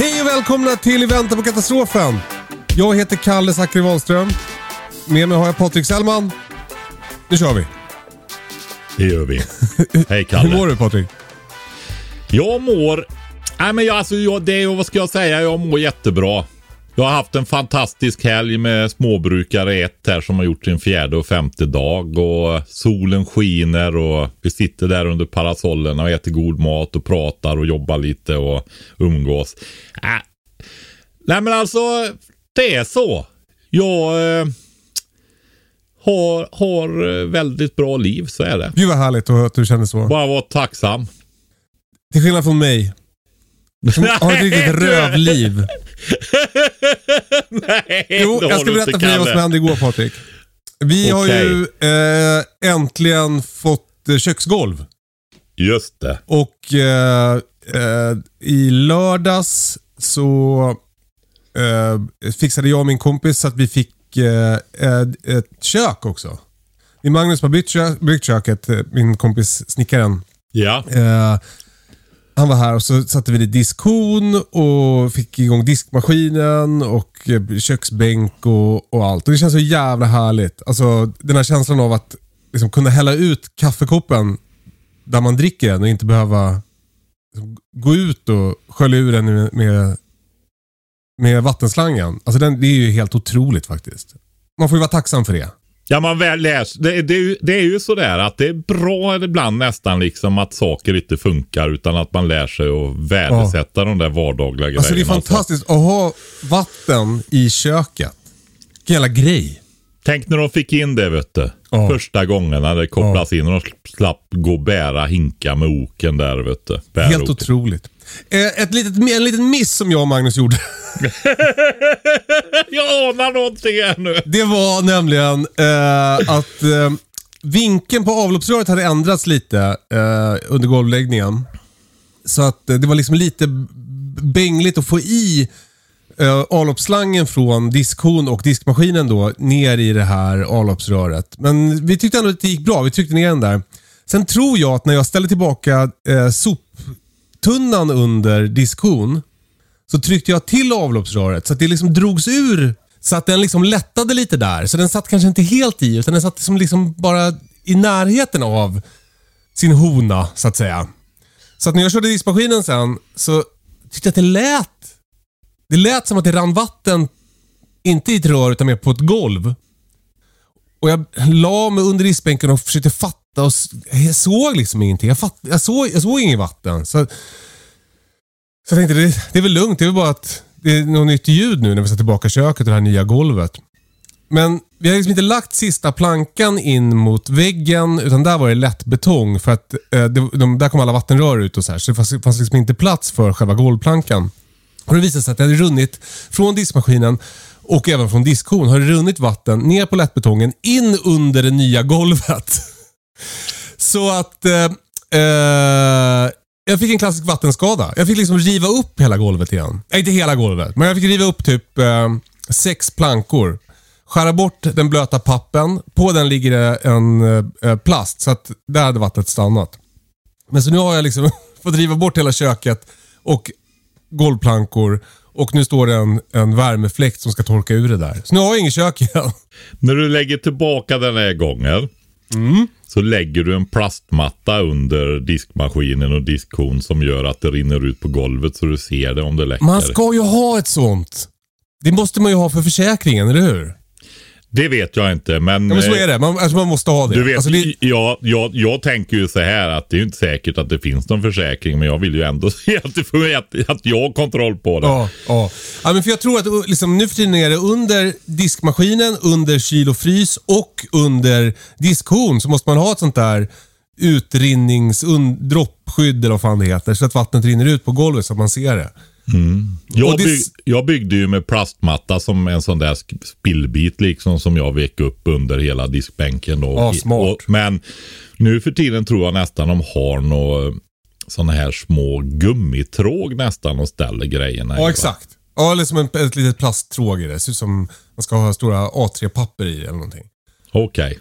Hej och välkomna till I väntan på katastrofen. Jag heter Kalle Zackari Wahlström. Med mig har jag Patrik Sellman. Nu kör vi. Det gör vi. Hej Hur Kalle. mår du Patrik? Jag mår... Nej men jag, alltså, jag, det, är- vad ska jag säga? Jag mår jättebra. Jag har haft en fantastisk helg med småbrukare ett här som har gjort sin fjärde och femte dag och solen skiner och vi sitter där under parasollerna och äter god mat och pratar och jobbar lite och umgås. Äh. Nej men alltså, det är så. Jag eh, har, har väldigt bra liv, så är det. Gud vad härligt att du känner så. Bara vara tacksam. Till skillnad från mig. Som har ett riktigt rövliv. Nej, Jo, har jag ska berätta för dig vad som hände igår Patrik. Vi har Okej. ju eh, äntligen fått eh, köksgolv. Just det. Och eh, eh, i lördags så eh, fixade jag och min kompis så att vi fick ett, kök också. Det är Magnus som har byggt, kö- byggt köket, min kompis snickaren. Ja. Han var här och så satte vi dit i diskon och fick igång diskmaskinen och eh, köksbänk och, och allt. Och Det känns så jävla härligt. Alltså den här känslan av att liksom, kunna hälla ut kaffekoppen där man dricker den och inte behöva liksom, gå ut och skölja ur den med, med, med vattenslangen. Alltså den, det är ju helt otroligt faktiskt. Man får ju vara tacksam för det. Ja, man väl läser. Det, det, det är ju sådär att det är bra ibland nästan liksom att saker inte funkar utan att man lär sig att värdesätta de där vardagliga grejerna. Alltså det är fantastiskt att ha vatten i köket. Vilken jävla grej. Tänk när de fick in det vet du. Ja. Första gången när det kopplas in och de slapp gå och bära hinka med oken där vet du. Bära Helt otroligt. Eh, Ett litet, en liten miss som jag och Magnus gjorde. Jag anar någonting här nu. Det var nämligen eh, att eh, vinkeln på avloppsröret hade ändrats lite eh, under golvläggningen. Så att eh, det var liksom lite bängligt att få i eh, avloppsslangen från diskhon och diskmaskinen då ner i det här avloppsröret. Men vi tyckte ändå att det gick bra. Vi tryckte ner den där. Sen tror jag att när jag ställde tillbaka eh, soptunnan under diskhon så tryckte jag till avloppsröret så att det liksom drogs ur. Så att den liksom lättade lite där. Så den satt kanske inte helt i, utan den satt som liksom bara i närheten av sin hona, så att säga. Så att när jag körde diskmaskinen sen så tyckte jag att det lät... Det lät som att det rann vatten, inte i ett rör utan mer på ett golv. Och jag la mig under diskbänken och försökte fatta och jag såg liksom ingenting. Jag, fatt, jag, såg, jag såg inget vatten. Så så jag tänkte, det, det är väl lugnt. Det är väl bara att det är något nytt ljud nu när vi sätter tillbaka köket och det här nya golvet. Men vi har liksom inte lagt sista plankan in mot väggen, utan där var det lätt betong för att eh, det, de, där kom alla vattenrör ut och så här. Så det fanns, fanns liksom inte plats för själva golvplankan. Och det visade sig att det hade runnit från diskmaskinen och även från diskhon har det runnit vatten ner på lättbetongen in under det nya golvet. Så att eh, eh, jag fick en klassisk vattenskada. Jag fick liksom riva upp hela golvet igen. Nej, inte hela golvet, men jag fick riva upp typ eh, sex plankor. Skära bort den blöta pappen. På den ligger det en eh, plast, så att där hade vattnet stannat. Men så nu har jag liksom fått riva bort hela köket och golvplankor och nu står det en, en värmefläkt som ska torka ur det där. Så nu har jag inget kök igen. När du lägger tillbaka den här gången Mm. så lägger du en plastmatta under diskmaskinen och diskhon som gör att det rinner ut på golvet så du ser det om det läcker. Man ska ju ha ett sånt. Det måste man ju ha för försäkringen, eller hur? Det vet jag inte men... Ja, men så eh, är det. Man, alltså man måste ha det. Du vet, alltså det jag, jag, jag tänker ju så här att det är inte säkert att det finns någon försäkring men jag vill ju ändå se att, det att, att jag har kontroll på det. Ja, ja. ja men för jag tror att uh, liksom, nu för tiden är det under diskmaskinen, under kyl och frys och under diskhon så måste man ha ett sånt där utrinnings... Un, droppskydd eller vad fan det heter. Så att vattnet rinner ut på golvet så att man ser det. Jag, Och det- bygg, jag byggde ju med plastmatta som en sån där spillbit liksom som jag vek upp under hela diskbänken. Då. Ja, smart. Och, men nu för tiden tror jag nästan de har några såna här små gummitråg nästan och ställer grejerna Ja, va? exakt. Ja, eller som en, ett litet plasttråg i det. Ser ut som man ska ha stora A3-papper i eller någonting. Okej.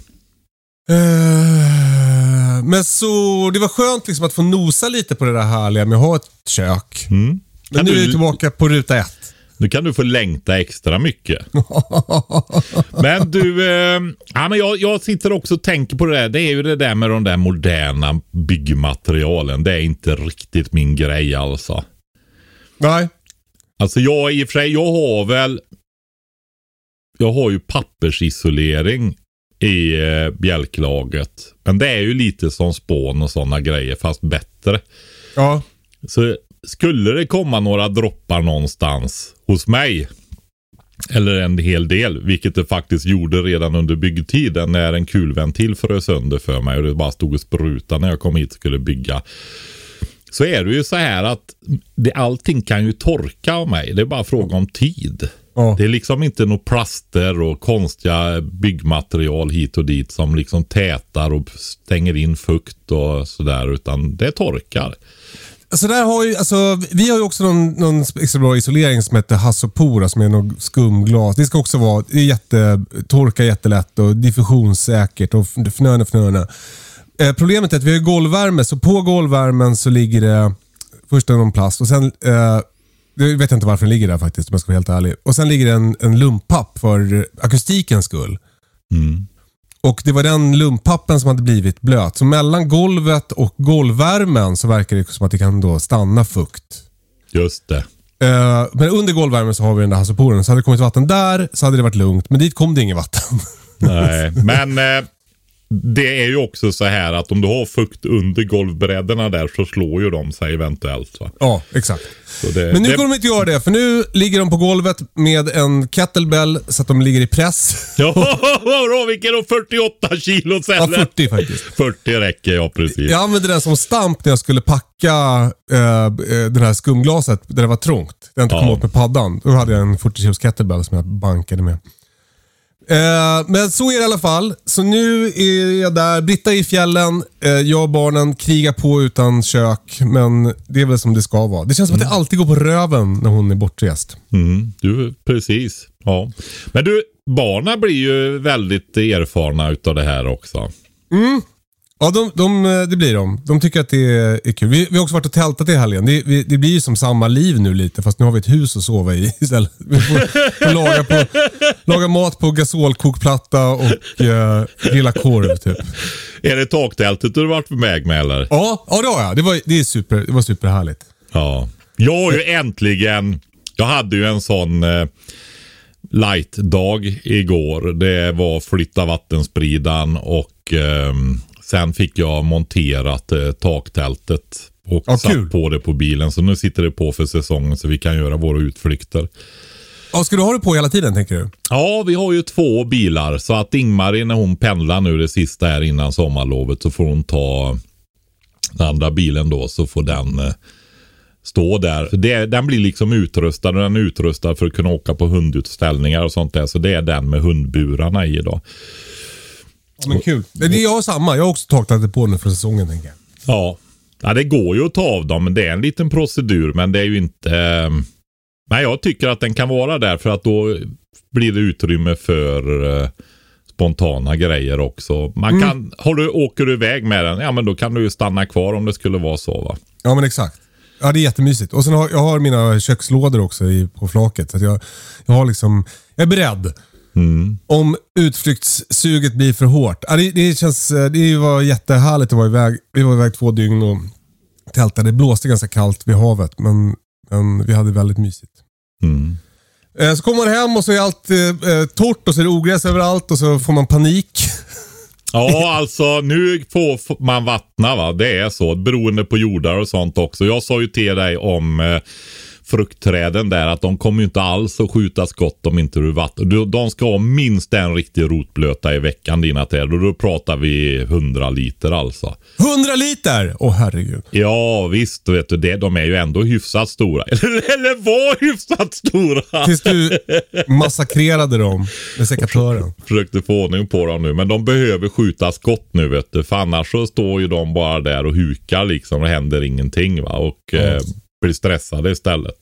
Eh, Men så, det var skönt liksom att få nosa lite på det där härliga med att ha ett kök. Mm. Men nu är vi tillbaka på ruta ett. Nu kan du få längta extra mycket. men du, eh, ja, men jag, jag sitter också och tänker på det där. Det är ju det där med de där moderna byggmaterialen. Det är inte riktigt min grej alltså. Nej. Alltså jag i och för sig, jag har väl Jag har ju pappersisolering i eh, bjälklaget. Men det är ju lite som spån och sådana grejer fast bättre. Ja. Så skulle det komma några droppar någonstans hos mig eller en hel del, vilket det faktiskt gjorde redan under byggtiden när en kulventil frös sönder för mig och det bara stod och sprutade när jag kom hit och skulle bygga. Så är det ju så här att det, allting kan ju torka av mig. Det är bara fråga om tid. Ja. Det är liksom inte några plaster och konstiga byggmaterial hit och dit som liksom tätar och stänger in fukt och sådär. Utan det torkar. Alltså där har ju, alltså, vi har ju också någon, någon extra bra isolering som heter Hassopora som är något skumglas. Det ska också vara det är jätte, torka jättelätt och diffusionssäkert och fnöne fnöne. Eh, problemet är att vi har golvvärme, så på golvvärmen så ligger det först någon plast och sen eh, jag vet inte varför den ligger där faktiskt om jag ska vara helt ärlig. Och Sen ligger det en, en lumpapp för akustikens skull. Mm. Och Det var den lumpappen som hade blivit blöt. Så mellan golvet och golvvärmen så verkar det som att det kan då stanna fukt. Just det. Eh, men under golvvärmen så har vi den där hassoporen. Så hade det kommit vatten där så hade det varit lugnt. Men dit kom det inget vatten. Nej, men eh, det är ju också så här att om du har fukt under golvbrädorna där så slår ju de sig eventuellt. Va? ja, exakt. Det, Men nu det, kommer de inte göra det, för nu ligger de på golvet med en kettlebell så att de ligger i press. Ja, vadå, vilken då? 48 kilo Ja, eller? 40 faktiskt. 40 räcker ja, precis. Jag använde den som stamp när jag skulle packa eh, eh, det här skumglaset där det var trångt. Jag inte kom Ja. åt med paddan. Då hade jag en 40 kilos kettlebell som jag bankade med. Eh, men så är det i alla fall. Så nu är jag där. Britta är i fjällen. Eh, jag och barnen krigar på utan kök. Men det är väl som det ska vara. Det känns som att det alltid går på röven när hon är bortrest. Mm, du, precis. Ja. Men du, barnen blir ju väldigt erfarna utav det här också. Ja, de, de, det blir de. De tycker att det är, kul. Vi, vi har också varit och tältat i helgen. Det, vi, det blir ju som samma liv nu lite, fast nu har vi ett hus att sova i istället. Vi får, får laga, på, laga mat på gasolkokplatta och uh, grilla korv typ. Är det taktältet du har varit med med eller? Ja, ja det har jag. Det var, det är super, det var superhärligt. Ja. Jag har ju äntligen, jag hade ju en sån eh, light-dag igår. Det var flytta vattenspridaren och ehm, sen fick jag monterat eh, taktältet och Ja, satt kul. på det på bilen. Så nu sitter det på för säsongen så vi kan göra våra utflykter. Ja, ska du ha det på hela tiden tänker du? Ja, vi har ju två bilar så att Ingmarie när hon pendlar nu det sista här innan sommarlovet så får hon ta den andra bilen då så får den eh, stå där. Det, den blir liksom utrustad och den är utrustad för att kunna åka på hundutställningar och sånt där. Så det är den med hundburarna i då. Ja, men kul. Det, det, jag samma. Jag har också tagit det på nu för säsongen tänker jag. Ja. ja, det går ju att ta av dem men det är en liten procedur men det är ju inte eh, Nej, jag tycker att den kan vara där för att då blir det utrymme för eh, spontana grejer också. Man kan, har du, åker du iväg med den, ja men då kan du ju stanna kvar om det skulle vara så va. Ja, men exakt. Ja, det är jättemysigt. Och sen har jag har mina kökslådor också i, på flaket. Så att jag, jag har liksom, jag är beredd. Om utflyktssuget blir för hårt. Det, det, känns, det var jättehärligt att vara iväg. Vi var iväg två dygn och tältade. Det blåste ganska kallt vid havet, men, men vi hade väldigt mysigt. Mm. Eh, Så kommer man hem och så är allt eh, eh, torrt och så är det ogräs överallt och så får man panik. Ja, alltså nu får man vattna va. Det är så. Beroende på jordar och sånt också. Jag sa ju till dig om eh, fruktträden där att de kommer ju inte alls att skjuta skott om inte du vattnar. De ska ha minst en riktig rotblöta i veckan dina träd och då pratar vi 100 liter alltså. 100 liter! Åh herregud. Ja visst, vet du det. De är ju ändå hyfsat stora. Eller, var hyfsat stora. Tills du massakrerade dem med sekatören. Försökte få ordning på dem nu. Men de behöver skjuta skott nu vet du. För annars så står ju de bara där och hukar liksom. Det händer ingenting va. Och eh, blir stressade istället.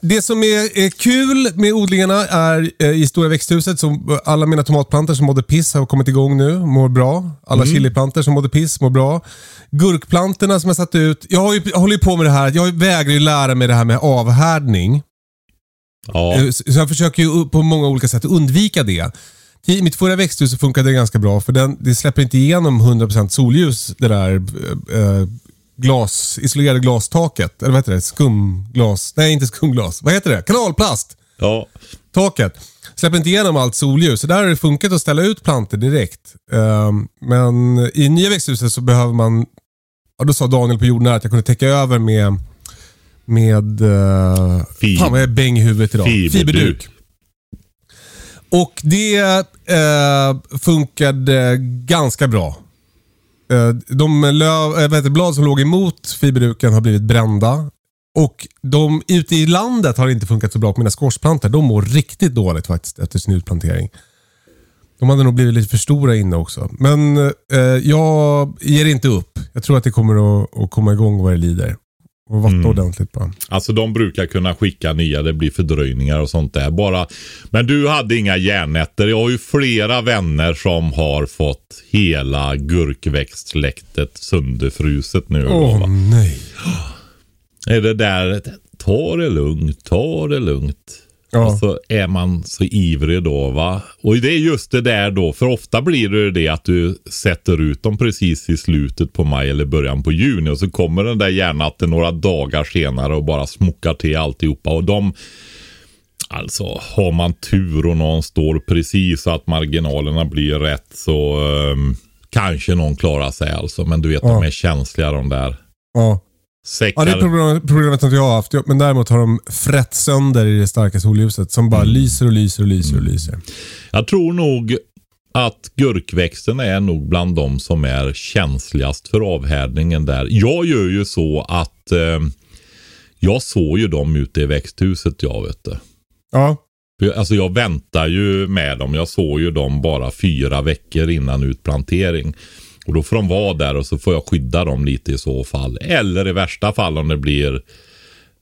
Det som är, kul med odlingarna är eh, i stora växthuset, som alla mina tomatplantor som mådde piss har kommit igång nu, mår bra. Alla chiliplantor som mådde piss mår bra. Gurkplantorna som jag satt ut. Jag, har ju, jag håller ju på med det här, jag vägrar ju lära mig det här med avhärdning. Ja, Eh, Så så jag försöker ju på många olika sätt undvika det. I mitt förra växthus så funkade det ganska bra för den, det släpper inte igenom 100% solljus, det där eh, glas, isolerade glastaket. Eller vad heter det? Skumglas? Nej, inte skumglas. Vad heter det? Kanalplast! ja. Taket. Släpper inte igenom allt solljus. Så där har det funkat att ställa ut plantor direkt. Ehm, men i nya växthuset så behöver man... Ja, då sa Daniel på jorden att jag kunde täcka över med... Med... Uh, Fib- fan vad jag är bäng i huvudet idag. Fiberduk. Och det eh, funkade ganska bra. Eh, de löv, eh, heter, blad som låg emot fiberduken har blivit brända. Och de ute i landet har inte funkat så bra på mina squashplantor. De mår riktigt dåligt faktiskt efter sin utplantering. De hade nog blivit lite för stora inne också. Men eh, jag ger inte upp. Jag tror att det kommer att, att komma igång vad det lider. Och vattna Mm. ordentligt bara. Alltså de brukar kunna skicka nya, det blir fördröjningar och sånt där. Bara, men du hade inga järnätter. Jag har ju flera vänner som har fått hela gurkväxtsläktet sönderfruset nu. Åh va? nej. Är det där, ta det lugnt, ta det lugnt. Ja. Och så är man så ivrig då va. Och det är just det där då, för ofta blir det det att du sätter ut dem precis i slutet på maj eller början på juni och så kommer den där järnatten några dagar senare och bara smockar till alltihopa. Och de, alltså har man tur och någon står precis så att marginalerna blir rätt så ehm, kanske någon klarar sig alltså. Men du vet Ja. de är känsliga de där. Ja. Säckar. Ja, det är problem, problemet som jag har haft. Men däremot har de frätt sönder i det starka solljuset som bara lyser och lyser och lyser och lyser. Jag tror nog att gurkväxten är nog bland de som är känsligast för avhärdningen där. Jag gör ju så att eh, jag såg ju dem ute i växthuset jag vet du. Ja. Alltså jag väntar ju med dem. Jag såg ju dem bara fyra veckor innan utplantering. Och då får de vara där och så får jag skydda dem lite i så fall. Eller i värsta fall om det blir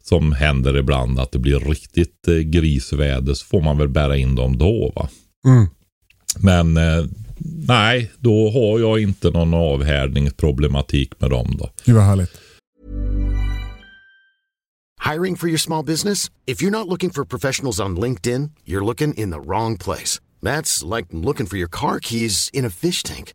som händer ibland att det blir riktigt eh, grisväder så får man väl bära in dem då va. Mm. Men eh, nej, då har jag inte någon avhärdningsproblematik med dem då. Gud vad härligt. Hiring for your small business? If you're not looking for professionals on LinkedIn, you're looking in the wrong place. That's like looking for your car keys in a fish tank.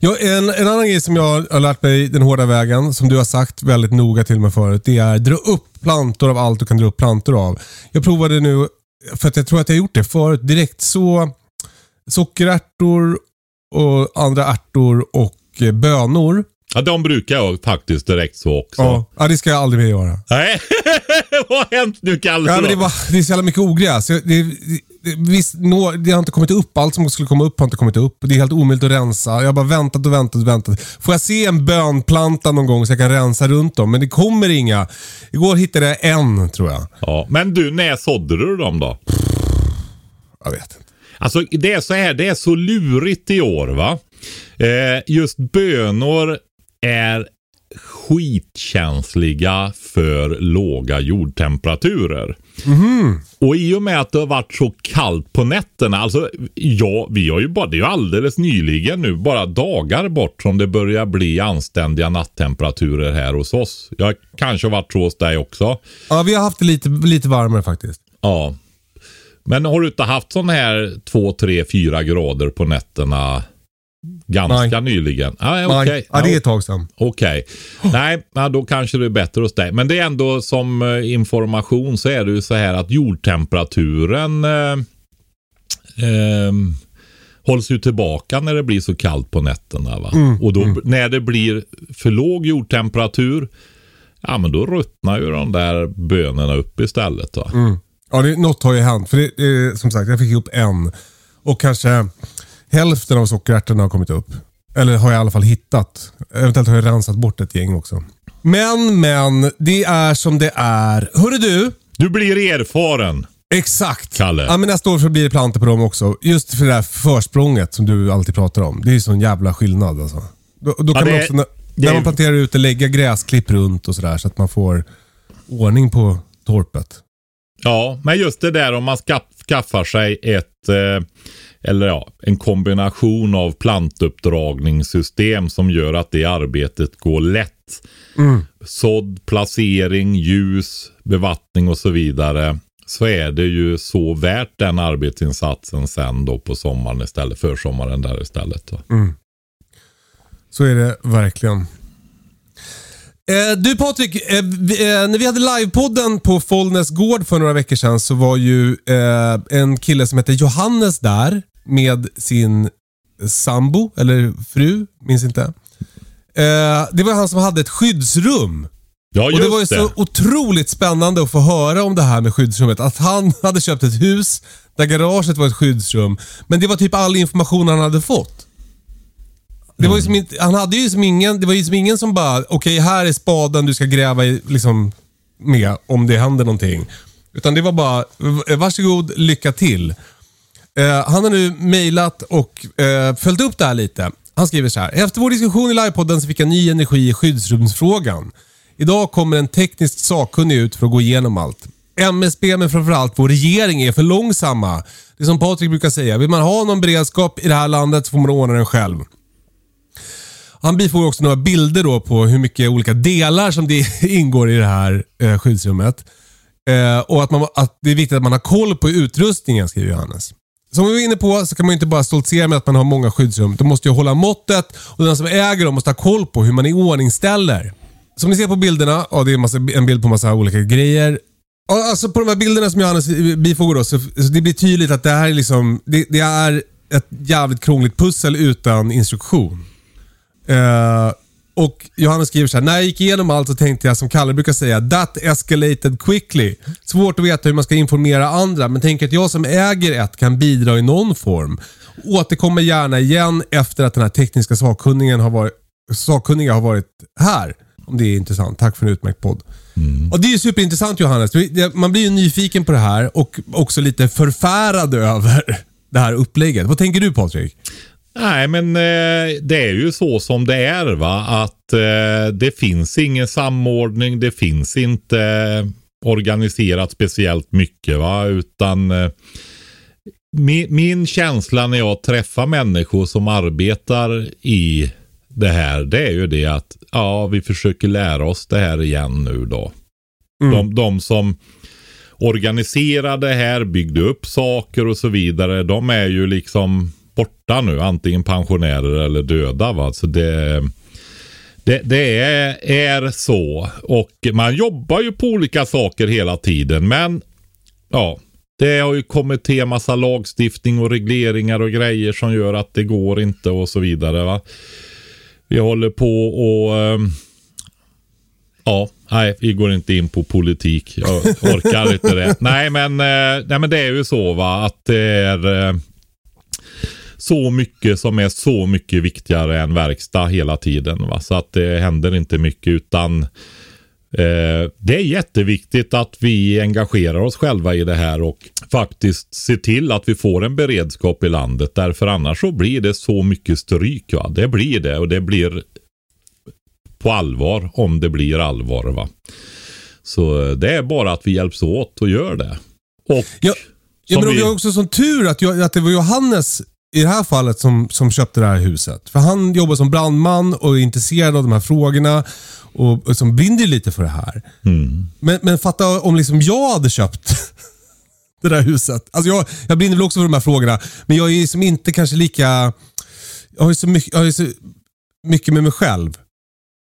Ja, en, en annan grej som jag har lärt mig den hårda vägen, som du har sagt väldigt noga till mig förut, det är dra upp plantor av allt du kan dra upp plantor av. Jag provade nu, för att jag tror att jag har gjort det förut, direkt så sockerärtor och andra ärtor och eh, bönor. Ja, de brukar jag faktiskt direkt så också. Ja. ja, det ska jag aldrig mer göra. Nej, vad har hänt nu Kalle? Ja, men det, var, det är så jävla mycket ogräs. Det, det, visst, nå, det har inte kommit upp. Allt som skulle komma upp har inte kommit upp. Det är helt omöjligt att rensa. Jag har bara väntat och väntat och väntat. Får jag se en bönplanta någon gång så jag kan rensa runt dem? Men det kommer inga. Igår hittade jag en, tror jag. Ja, men du, när sådde du dem då? Jag vet inte. Alltså det är så här, det är så lurigt i år va. Eh, just bönor är skitkänsliga för låga jordtemperaturer. Och i och med att det har varit så kallt på nätterna, alltså ja, vi har ju bara, det är ju alldeles nyligen nu, bara dagar bort som det börjar bli anständiga natttemperaturer här hos oss. Jag kanske har varit så hos dig också. Ja, vi har haft det lite, lite varmare faktiskt. Ja. Men har du inte haft sån här 2, 3, 4 grader på nätterna ganska nyligen? Ah, okay. Nej, ja, det är ett tag sedan. Okej. Okay. Nej, då kanske det är bättre hos dig. Men det är ändå som eh, information så är det ju så här att jordtemperaturen eh, eh, hålls ju tillbaka när det blir så kallt på nätterna. Va? Mm, och då, mm. när det blir för låg jordtemperatur, ja men då ruttnar ju de där bönorna upp istället. Va? Mm. Ja, det, något har ju hänt. För det, eh, som sagt, jag fick ihop en. Och kanske hälften av sockerärtorna har kommit upp. Eller har jag i alla fall hittat. Eventuellt har jag rensat bort ett gäng också. Men, men. Det är som det är. Hörru du. Du blir erfaren. Exakt. Kalle. Ja, men nästa år så blir det plantor på dem också. Just för det där försprånget som du alltid pratar om. Det är ju sån jävla skillnad alltså. Då, då kan det- man också, när, när man planterar ut det, lägga gräsklipp runt och sådär så att man får ordning på torpet. Ja, men just det där om man skaff, skaffar sig ett eh, eller ja, en kombination av plantuppdragningssystem som gör att det arbetet går lätt. Sådd, placering, ljus, bevattning och så vidare. Så är det ju så värt den arbetsinsatsen sen då på sommaren istället, för sommaren där istället. Va? Så är det verkligen. Eh, du Patrik, eh, vi, eh, när vi hade livepodden på Follnäs gård för några veckor sedan så var ju eh, en kille som heter Johannes där med sin sambo, eller fru, minns inte. Eh, det var han som hade ett skyddsrum. Ja, Och just det var ju så otroligt spännande att få höra om det här med skyddsrummet. Att han hade köpt ett hus där garaget var ett skyddsrum. Men det var typ all information han hade fått. Det var ju som han hade ju som ingen, det var ju som ingen som bara, okej här är spaden du ska gräva i, liksom, med om det händer någonting. Utan det var bara, varsågod, lycka till. Eh, han har nu mejlat och eh, följt upp det här lite. Han skriver så här. Efter vår diskussion i livepodden så fick jag ny energi i skyddsrumsfrågan. Idag kommer en tekniskt sakkunnig ut för att gå igenom allt. MSB men framförallt vår regering är för långsamma. Det är som Patrik brukar säga. Vill man ha någon beredskap i det här landet så får man ordna den själv. Han bifogar också några bilder då på hur mycket olika delar som det ingår i det här eh, skyddsrummet. Eh, och att, man, att det är viktigt att man har koll på utrustningen, skriver Johannes. Som vi var inne på så kan man ju inte bara stoltsera med att man har många skyddsrum. De måste ju hålla måttet och den som äger dem måste ha koll på hur man i ordning ställer. Som ni ser på bilderna, ja, det är massa, en bild på massa olika grejer. Alltså på de här bilderna som Johannes bifogar då, så, så det blir tydligt att det här är liksom, det, det är ett jävligt krångligt pussel utan instruktion. Uh, och Johannes skriver så här. När jag gick igenom allt så tänkte jag som Kalle brukar säga, that escalated quickly. Svårt att veta hur man ska informera andra, men tänker att jag som äger ett kan bidra i någon form. Återkommer gärna igen efter att den här tekniska sakkunnigen har varit, sakkunniga har varit här. Om det är intressant. Tack för en utmärkt podd. Och Det är superintressant Johannes. Man blir ju nyfiken på det här och också lite förfärad över det här upplägget. Vad tänker du Patrik? Nej, men eh, det är ju så som det är va. Att eh, det finns ingen samordning. Det finns inte eh, organiserat speciellt mycket va. Utan eh, min, min känsla när jag träffar människor som arbetar i det här. Det är ju det att ja, vi försöker lära oss det här igen nu då. De, de som organiserade här, byggde upp saker och så vidare. De är ju liksom borta nu. Antingen pensionärer eller döda. Va? Så det, det, det är, är så. Och man jobbar ju på olika saker hela tiden. Men ja, det har ju kommit till en massa lagstiftning och regleringar och grejer som gör att det går inte och så vidare. Va? Vi håller på och ehm, Ja, nej, vi går inte in på politik. Jag orkar inte det. Nej men, eh, nej, men det är ju så va, att det är eh, så mycket som är så mycket viktigare än verkstad hela tiden. Va? Så att det händer inte mycket utan eh, det är jätteviktigt att vi engagerar oss själva i det här och faktiskt ser till att vi får en beredskap i landet. Därför annars så blir det så mycket stryk. Va? Det blir det och det blir på allvar om det blir allvar. Va? Så eh, det är bara att vi hjälps åt och gör det. Och Ja, Ja, men vi- vi har också sån tur att, jag, att det var Johannes i det här fallet som, som köpte det här huset. För han jobbar som brandman och är intresserad av de här frågorna och, och som brinner lite för det här. Mm. Men, men fatta om liksom jag hade köpt det där huset. Alltså jag, jag brinner väl också för de här frågorna, men jag är ju som inte kanske lika... Jag har ju så mycket, jag har så mycket med mig själv.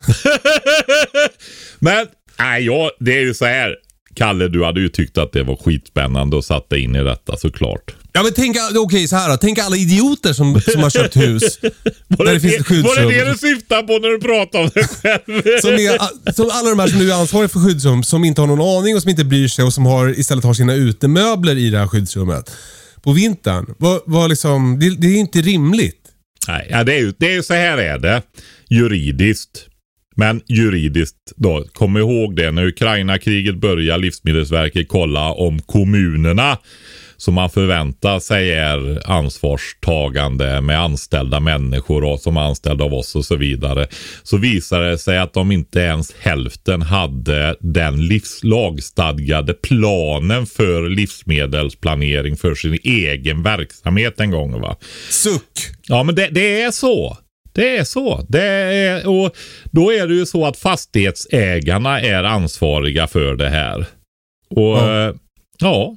Men, nej, ja, det är ju så här. Kalle, du hade ju tyckt att det var skitspännande och satt dig in i detta såklart. Ja men tänk, okej okay, så här då. Tänk alla idioter som, som har köpt hus. Där det, det finns det, skyddsrum. var det det du syftade på när du pratade om dig själv? Som, är, som alla de här som nu är ansvariga för skyddsrum, som inte har någon aning och som inte bryr sig och som har, istället har sina utemöbler i det här skyddsrummet. På vintern. Var, var liksom, det, det är inte rimligt. Nej, ja, det är ju det är, så här är det. Juridiskt. Men juridiskt då, kom ihåg det när Ukraina-kriget börjar Livsmedelsverket kolla om kommunerna som man förväntar sig är ansvarstagande med anställda människor och som anställda av oss och så vidare. Så visar det sig att de inte ens hälften hade den livs lagstadgade planen för livsmedelsplanering för sin egen verksamhet en gång. va. Suck! Ja men det, det är så. Det är så. Det är, och då är det ju så att fastighetsägarna är ansvariga för det här. Och Ja. ja, ja.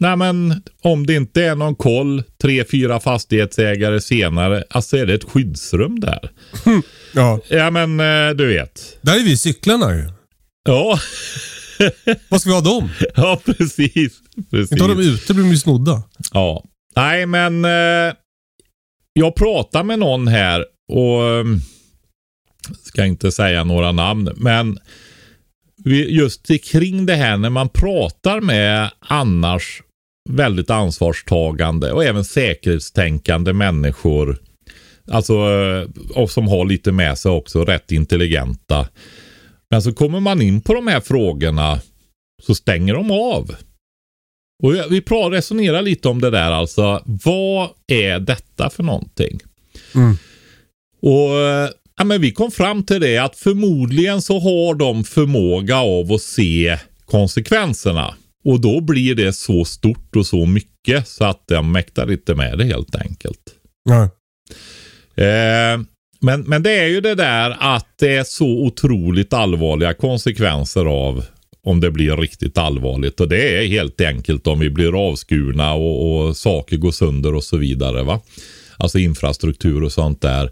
Nej men om det inte är någon koll tre, fyra fastighetsägare senare, alltså är det ett skyddsrum där. Ja. Ja men eh, du vet. Där är vi cyklarna ju. Ja, Vad ska vi ha dem? ja precis. precis. Inte ha dem ute, blir de ju snodda. Ja. Nej, men eh, jag pratar med någon här och eh, ska inte säga några namn, men just kring det här när man pratar med annars väldigt ansvarstagande och även säkerhetstänkande människor. Alltså, eh, och som har lite med sig också, rätt intelligenta. Men så kommer man in på de här frågorna så stänger de av. Och vi resonerar lite om det där alltså. Vad är detta för någonting? Mm. Och eh, ja, men vi kom fram till det att förmodligen så har de förmåga av att se konsekvenserna. Och då blir det så stort och så mycket så att de mäktar inte med det helt enkelt. Ja. Eh, men, men det är ju det där att det är så otroligt allvarliga konsekvenser av om det blir riktigt allvarligt. Och det är helt enkelt om vi blir avskurna och, och saker går sönder och så vidare. va. Alltså infrastruktur och sånt där.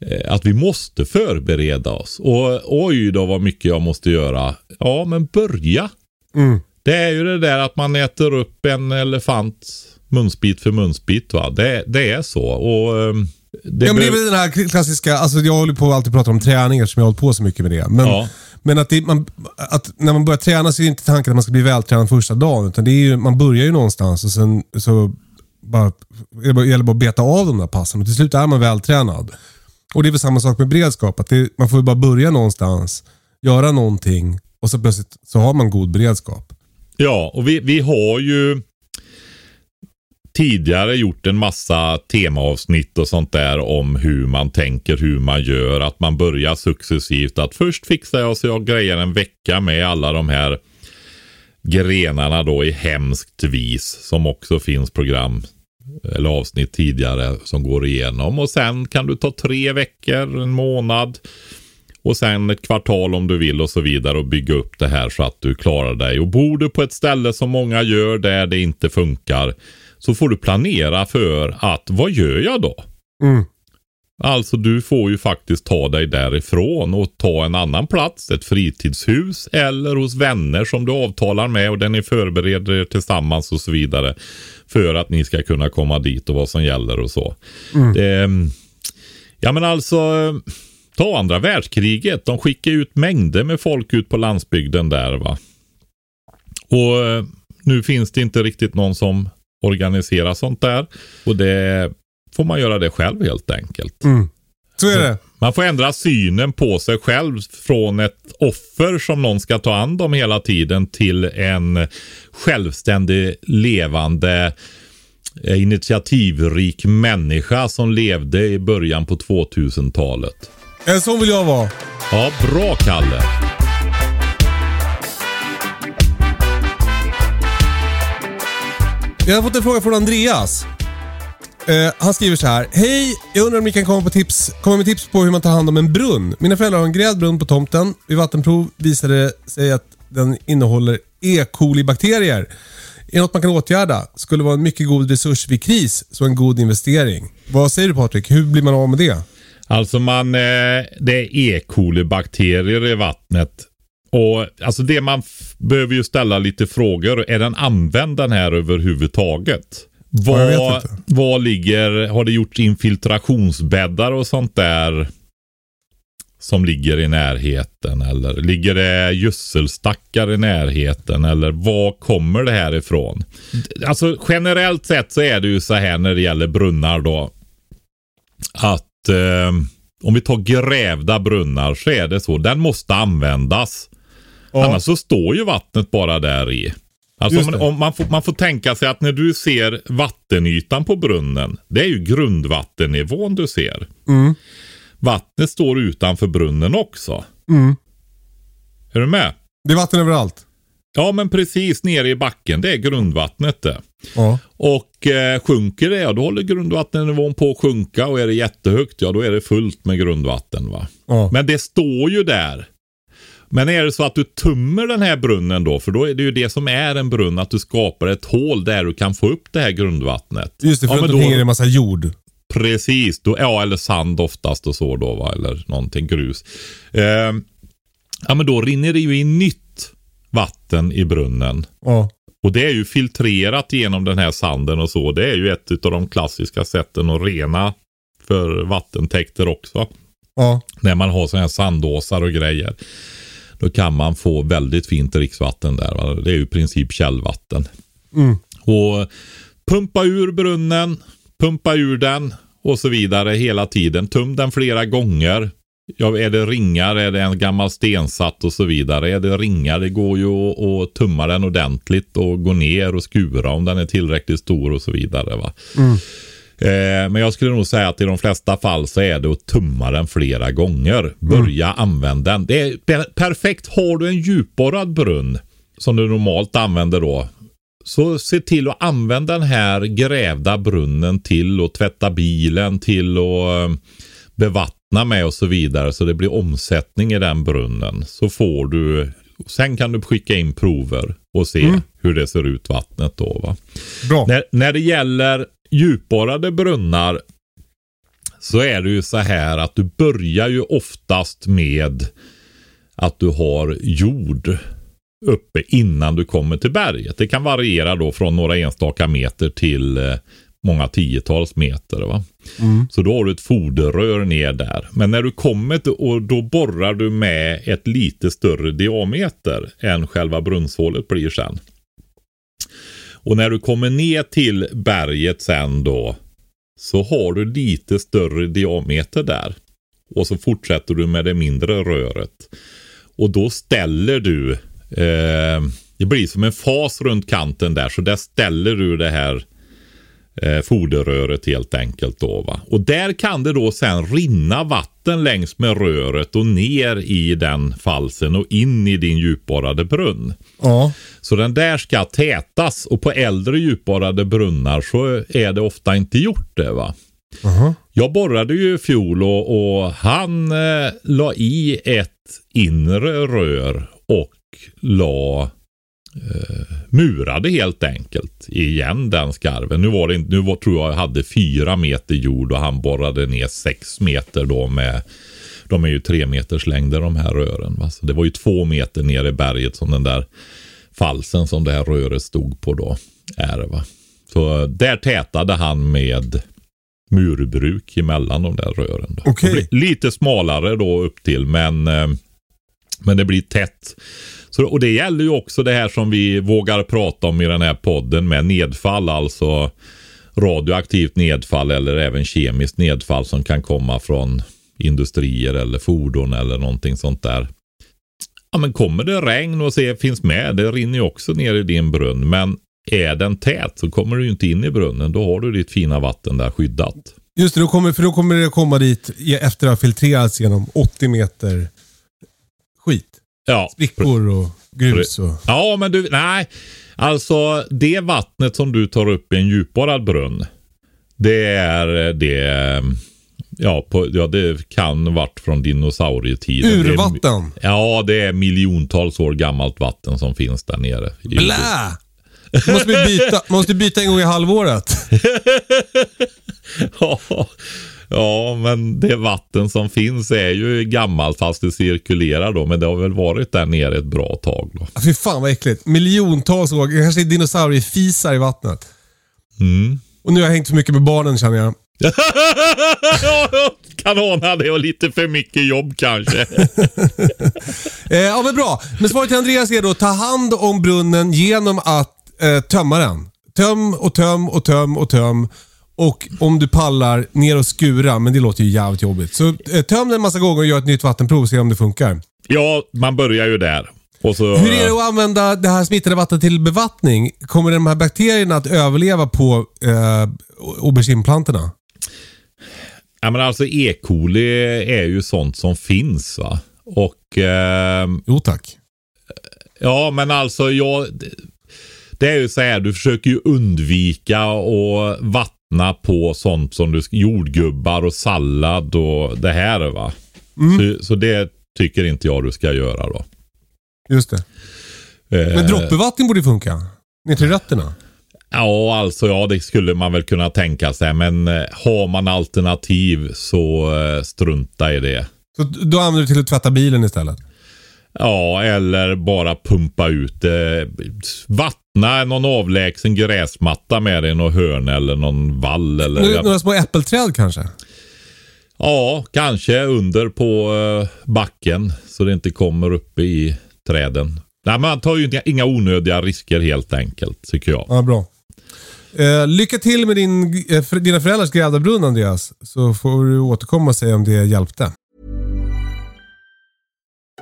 Eh, Att vi måste förbereda oss. Och oj då vad mycket jag måste göra. Ja men börja. Mm. Det är ju det där att man äter upp en elefant munsbit för munsbit. Va? Det, det är så. Och, ehm, det Ja, men det är väl den här klassiska, alltså jag håller på att alltid prata om träning eftersom jag har hållit på så mycket med det. Men, Ja. men att, det, man, att när man börjar träna så är inte tanken att man ska bli vältränad första dagen. Utan det är ju, man börjar ju någonstans och sen så bara, det gäller bara att beta av de där passen och till slut är man vältränad. Och det är väl samma sak med beredskap. Att det, man får ju bara börja någonstans, göra någonting och så plötsligt så har man god beredskap. Ja, och vi, vi har ju tidigare gjort en massa temaavsnitt och sånt där om hur man tänker, hur man gör. Att man börjar successivt. Att först fixar jag så jag grejer en vecka med alla de här grenarna då i hemskt vis. Som också finns program eller avsnitt tidigare som går igenom. Och sen kan du ta tre veckor, en månad. Och sen ett kvartal om du vill och så vidare och bygga upp det här så att du klarar dig. Och bor du på ett ställe som många gör där det inte funkar så får du planera för att vad gör jag då? Mm. Alltså du får ju faktiskt ta dig därifrån och ta en annan plats, ett fritidshus eller hos vänner som du avtalar med och där ni förbereder er tillsammans och så vidare. För att ni ska kunna komma dit och vad som gäller och så. Det, ja men alltså, ta andra världskriget. De skickar ut mängder med folk ut på landsbygden där va. Och eh, nu finns det inte riktigt någon som organiserar sånt där. Och det får man göra det själv helt enkelt. Mm. Så är det. Man får ändra synen på sig själv från ett offer som någon ska ta hand om hela tiden till en självständig, levande, eh, initiativrik människa som levde i början på 2000-talet. En sån vill jag vara. Ja, bra Kalle. Jag har fått en fråga från Andreas. Eh, han skriver så här. Hej, jag undrar om ni kan komma, på tips, komma med tips på hur man tar hand om en brunn. Mina föräldrar har en grävd brunn på tomten. Vid vattenprov visade det sig att den innehåller E. coli-bakterier. är något man kan åtgärda. Skulle vara en mycket god resurs vid kris, så en god investering. Vad säger du Patrik? Hur blir man av med det? Alltså man, eh, det är E. coli-bakterier i vattnet. Och alltså det man behöver ju ställa lite frågor. Är den använd den här överhuvudtaget? Vad, vad ligger, har det gjorts infiltrationsbäddar och sånt där som ligger i närheten? Eller ligger det gödselstackar i närheten? Eller var kommer det här ifrån? Alltså generellt sett så är det ju så här när det gäller brunnar då. Att eh, om vi tar grävda brunnar så är det så. Den måste användas. Annars så står ju vattnet bara där i. Alltså det. om man, får, man får tänka sig att när du ser vattenytan på brunnen. Det är ju grundvattennivån du ser. Mm. Vattnet står utanför brunnen också. Mm. Är du med? Det är vatten överallt. Ja men precis nere i backen. Det är grundvattnet det. Ja. Och eh, sjunker det, ja då håller grundvattennivån på att sjunka. Och är det jättehögt, ja då är det fullt med grundvatten. va. Ja. Men det står ju där. Men är det så att du tummer den här brunnen då, för då är det ju det som är en brunn, att du skapar ett hål där du kan få upp det här grundvattnet. Just det, för ja, då, är det en massa jord. Precis, då, ja eller sand oftast och så då va, eller någonting grus. Eh, ja men då rinner det ju in nytt vatten i brunnen. Ja. Och det är ju filtrerat genom den här sanden och så. Det är ju ett av de klassiska sätten att rena för vattentäkter också. Ja. När man har sådana här sandåsar och grejer. Då kan man få väldigt fint dricksvatten där. Va? Det är ju i princip källvatten. Mm. Och pumpa ur brunnen, pumpa ur den och så vidare hela tiden. Tum den flera gånger. Ja, är det ringar, är det en gammal stensatt och så vidare. Är det ringar, det går ju att, tumma den ordentligt och gå ner och skura om den är tillräckligt stor och så vidare. Va? Eh, men jag skulle nog säga att i de flesta fall så är det att tumma den flera gånger. Börja använda den. Det är per- perfekt. Har du en djupborrad brunn som du normalt använder då. Så se till att använda den här grävda brunnen till att tvätta bilen, till att eh, bevattna med och så vidare. Så det blir omsättning i den brunnen. Så får du, sen kan du skicka in prover och se hur det ser ut vattnet då. Va? Bra. När, när det gäller djupborrade brunnar så är det ju så här att du börjar ju oftast med att du har jord uppe innan du kommer till berget. Det kan variera då från några enstaka meter till eh, många tiotals meter. Va? Så då har du ett foderrör ner där. Men när du kommer till, och då borrar du med ett lite större diameter än själva brunnshålet blir sen. Och när du kommer ner till berget sen då så har du lite större diameter där. Och så fortsätter du med det mindre röret. Och då ställer du, eh, det blir som en fas runt kanten där, så där ställer du det här eh, foderröret helt enkelt då va. Och där kan det då sen rinna vatten längs med röret och ner i den falsen och in i din djupborrade brunn. Ja. Så den där ska tätas och på äldre djupborrade brunnar så är det ofta inte gjort det va. Aha. Jag borrade ju i fjol och, och han eh, la i ett inre rör och la eh, murade helt enkelt igen den skarven. Nu var det nu var, tror jag jag hade fyra meter jord och han borrade ner sex meter då med de är ju tre meters längder de här rören. Va? Så det var ju två meter ner i berget som den där falsen som det här röret stod på då är. Va? Så där tätade han med murbruk emellan de där rören. Då. Det blir Lite smalare då upp till men, eh, men det blir tätt. Så, och det gäller ju också det här som vi vågar prata om i den här podden med nedfall, alltså radioaktivt nedfall eller även kemiskt nedfall som kan komma från industrier eller fordon eller någonting sånt där. Ja men kommer det regn och se finns med, det rinner ju också ner i din brunn. Men är den tät så kommer du ju inte in i brunnen. Då har du ditt fina vatten där skyddat. Just det, då kommer, för då kommer det komma dit efter att ha filtrerats genom 80 meter skit. Ja, Sprickor och grus och... Ja, men du, nej. Alltså det vattnet som du tar upp i en djupborrad brunn. Det är det. Ja, på, ja det kan varit från dinosaurietiden. Det är- Urvatten! Ja, det är miljontals år gammalt vatten som finns där nere. Blä! Måste vi byta, måste byta en gång i halvåret. Ja, ja, men det vatten som finns är ju gammalt fast det cirkulerar då. Men det har väl varit där nere ett bra tag då. Fy fan vad äckligt. Miljontals år, kanske är dinosauriefisar i vattnet. Mm. Och nu har jag hängt för mycket med barnen känner jag. kan ana det och lite för mycket jobb kanske. Eh, ja men bra. Men svaret till Andreas är då ta hand om brunnen genom att eh, tömma den. Töm och töm och töm och töm. Och om du pallar, ner och skura. Men det låter ju jävligt jobbigt. Så eh, töm den en massa gånger och gör ett nytt vattenprov och se om det funkar. ja, man börjar ju där. Så, Hur är det att använda det här smittade vattnet till bevattning? Kommer de här bakterierna att överleva på eh, aubergineplantorna? Ja, men alltså E. coli är ju sånt som finns va. Och ehm, Jo tack. ja, men alltså jag... det- Det är ju så här, du försöker ju undvika att vattna på sånt som du, jordgubbar och sallad och det här va. Så, så det tycker inte jag du ska göra då. Just det. Eh, Men droppbevattning borde funka. Ner till rötterna. Ja, alltså ja, det skulle man väl kunna tänka sig. Men eh, har man alternativ så eh, strunta i det. Så då använder du till att tvätta bilen istället? Ja, eller bara pumpa ut det. Vattna någon avlägsen gräsmatta med det i någon hörn eller någon vall. Eller, Nu, några små äppelträd kanske? Ja, kanske under på eh, backen så det inte kommer uppe i träden. Nej, man tar ju inga- inga onödiga risker helt enkelt, tycker jag. Ja, bra. Eh, lycka till med din, eh, dina föräldrars grävda brunn Andreas. Så får du återkomma och säga om det hjälpte.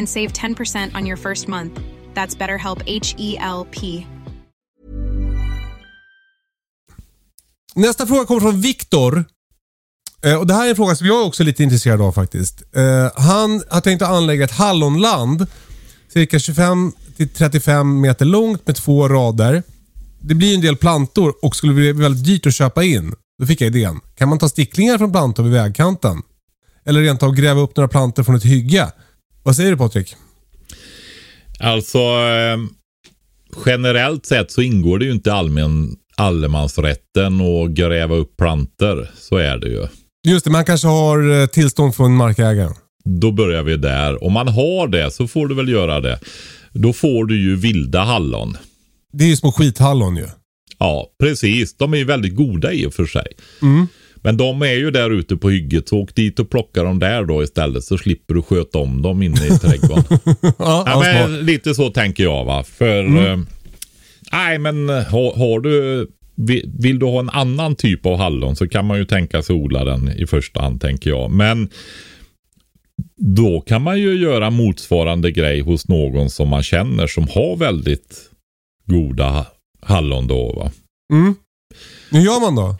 and save 10% on your first month. That's BetterHelp H E L P. Nästa fråga kommer från Viktor. Eh, och Det här är en fråga som jag också är lite intresserad av faktiskt. Eh, han har tänkt att anlägga ett hallonland. Cirka 25-35 meter långt med två rader. Det blir en del plantor och skulle bli väldigt dyrt att köpa in. Då fick jag idén. Kan man ta sticklingar från plantor vid vägkanten? Eller rent av gräva upp några plantor från ett hygge? Vad säger du Patrik? Alltså, eh, generellt sett så ingår det ju inte allmän allemansrätten att gräva upp planter. Så är det ju. Just det, man kanske har eh, tillstånd från markägaren. Då börjar vi där. Om man har det så får du väl göra det. Då får du ju vilda hallon. Det är ju små skithallon ju. Ja, precis. De är ju väldigt goda i och för sig. Men de är ju där ute på hygget, så åk dit och plocka dem där då istället så slipper du sköta om dem inne i trädgården. Ja, ja, men lite så tänker jag va. För, eh, nej men eh, har, har du, vill, vill du ha en annan typ av hallon så kan man ju tänka sig odla den i första hand tänker jag. Men då kan man ju göra motsvarande grej hos någon som man känner som har väldigt goda hallon då va. Mm. Hur gör man då?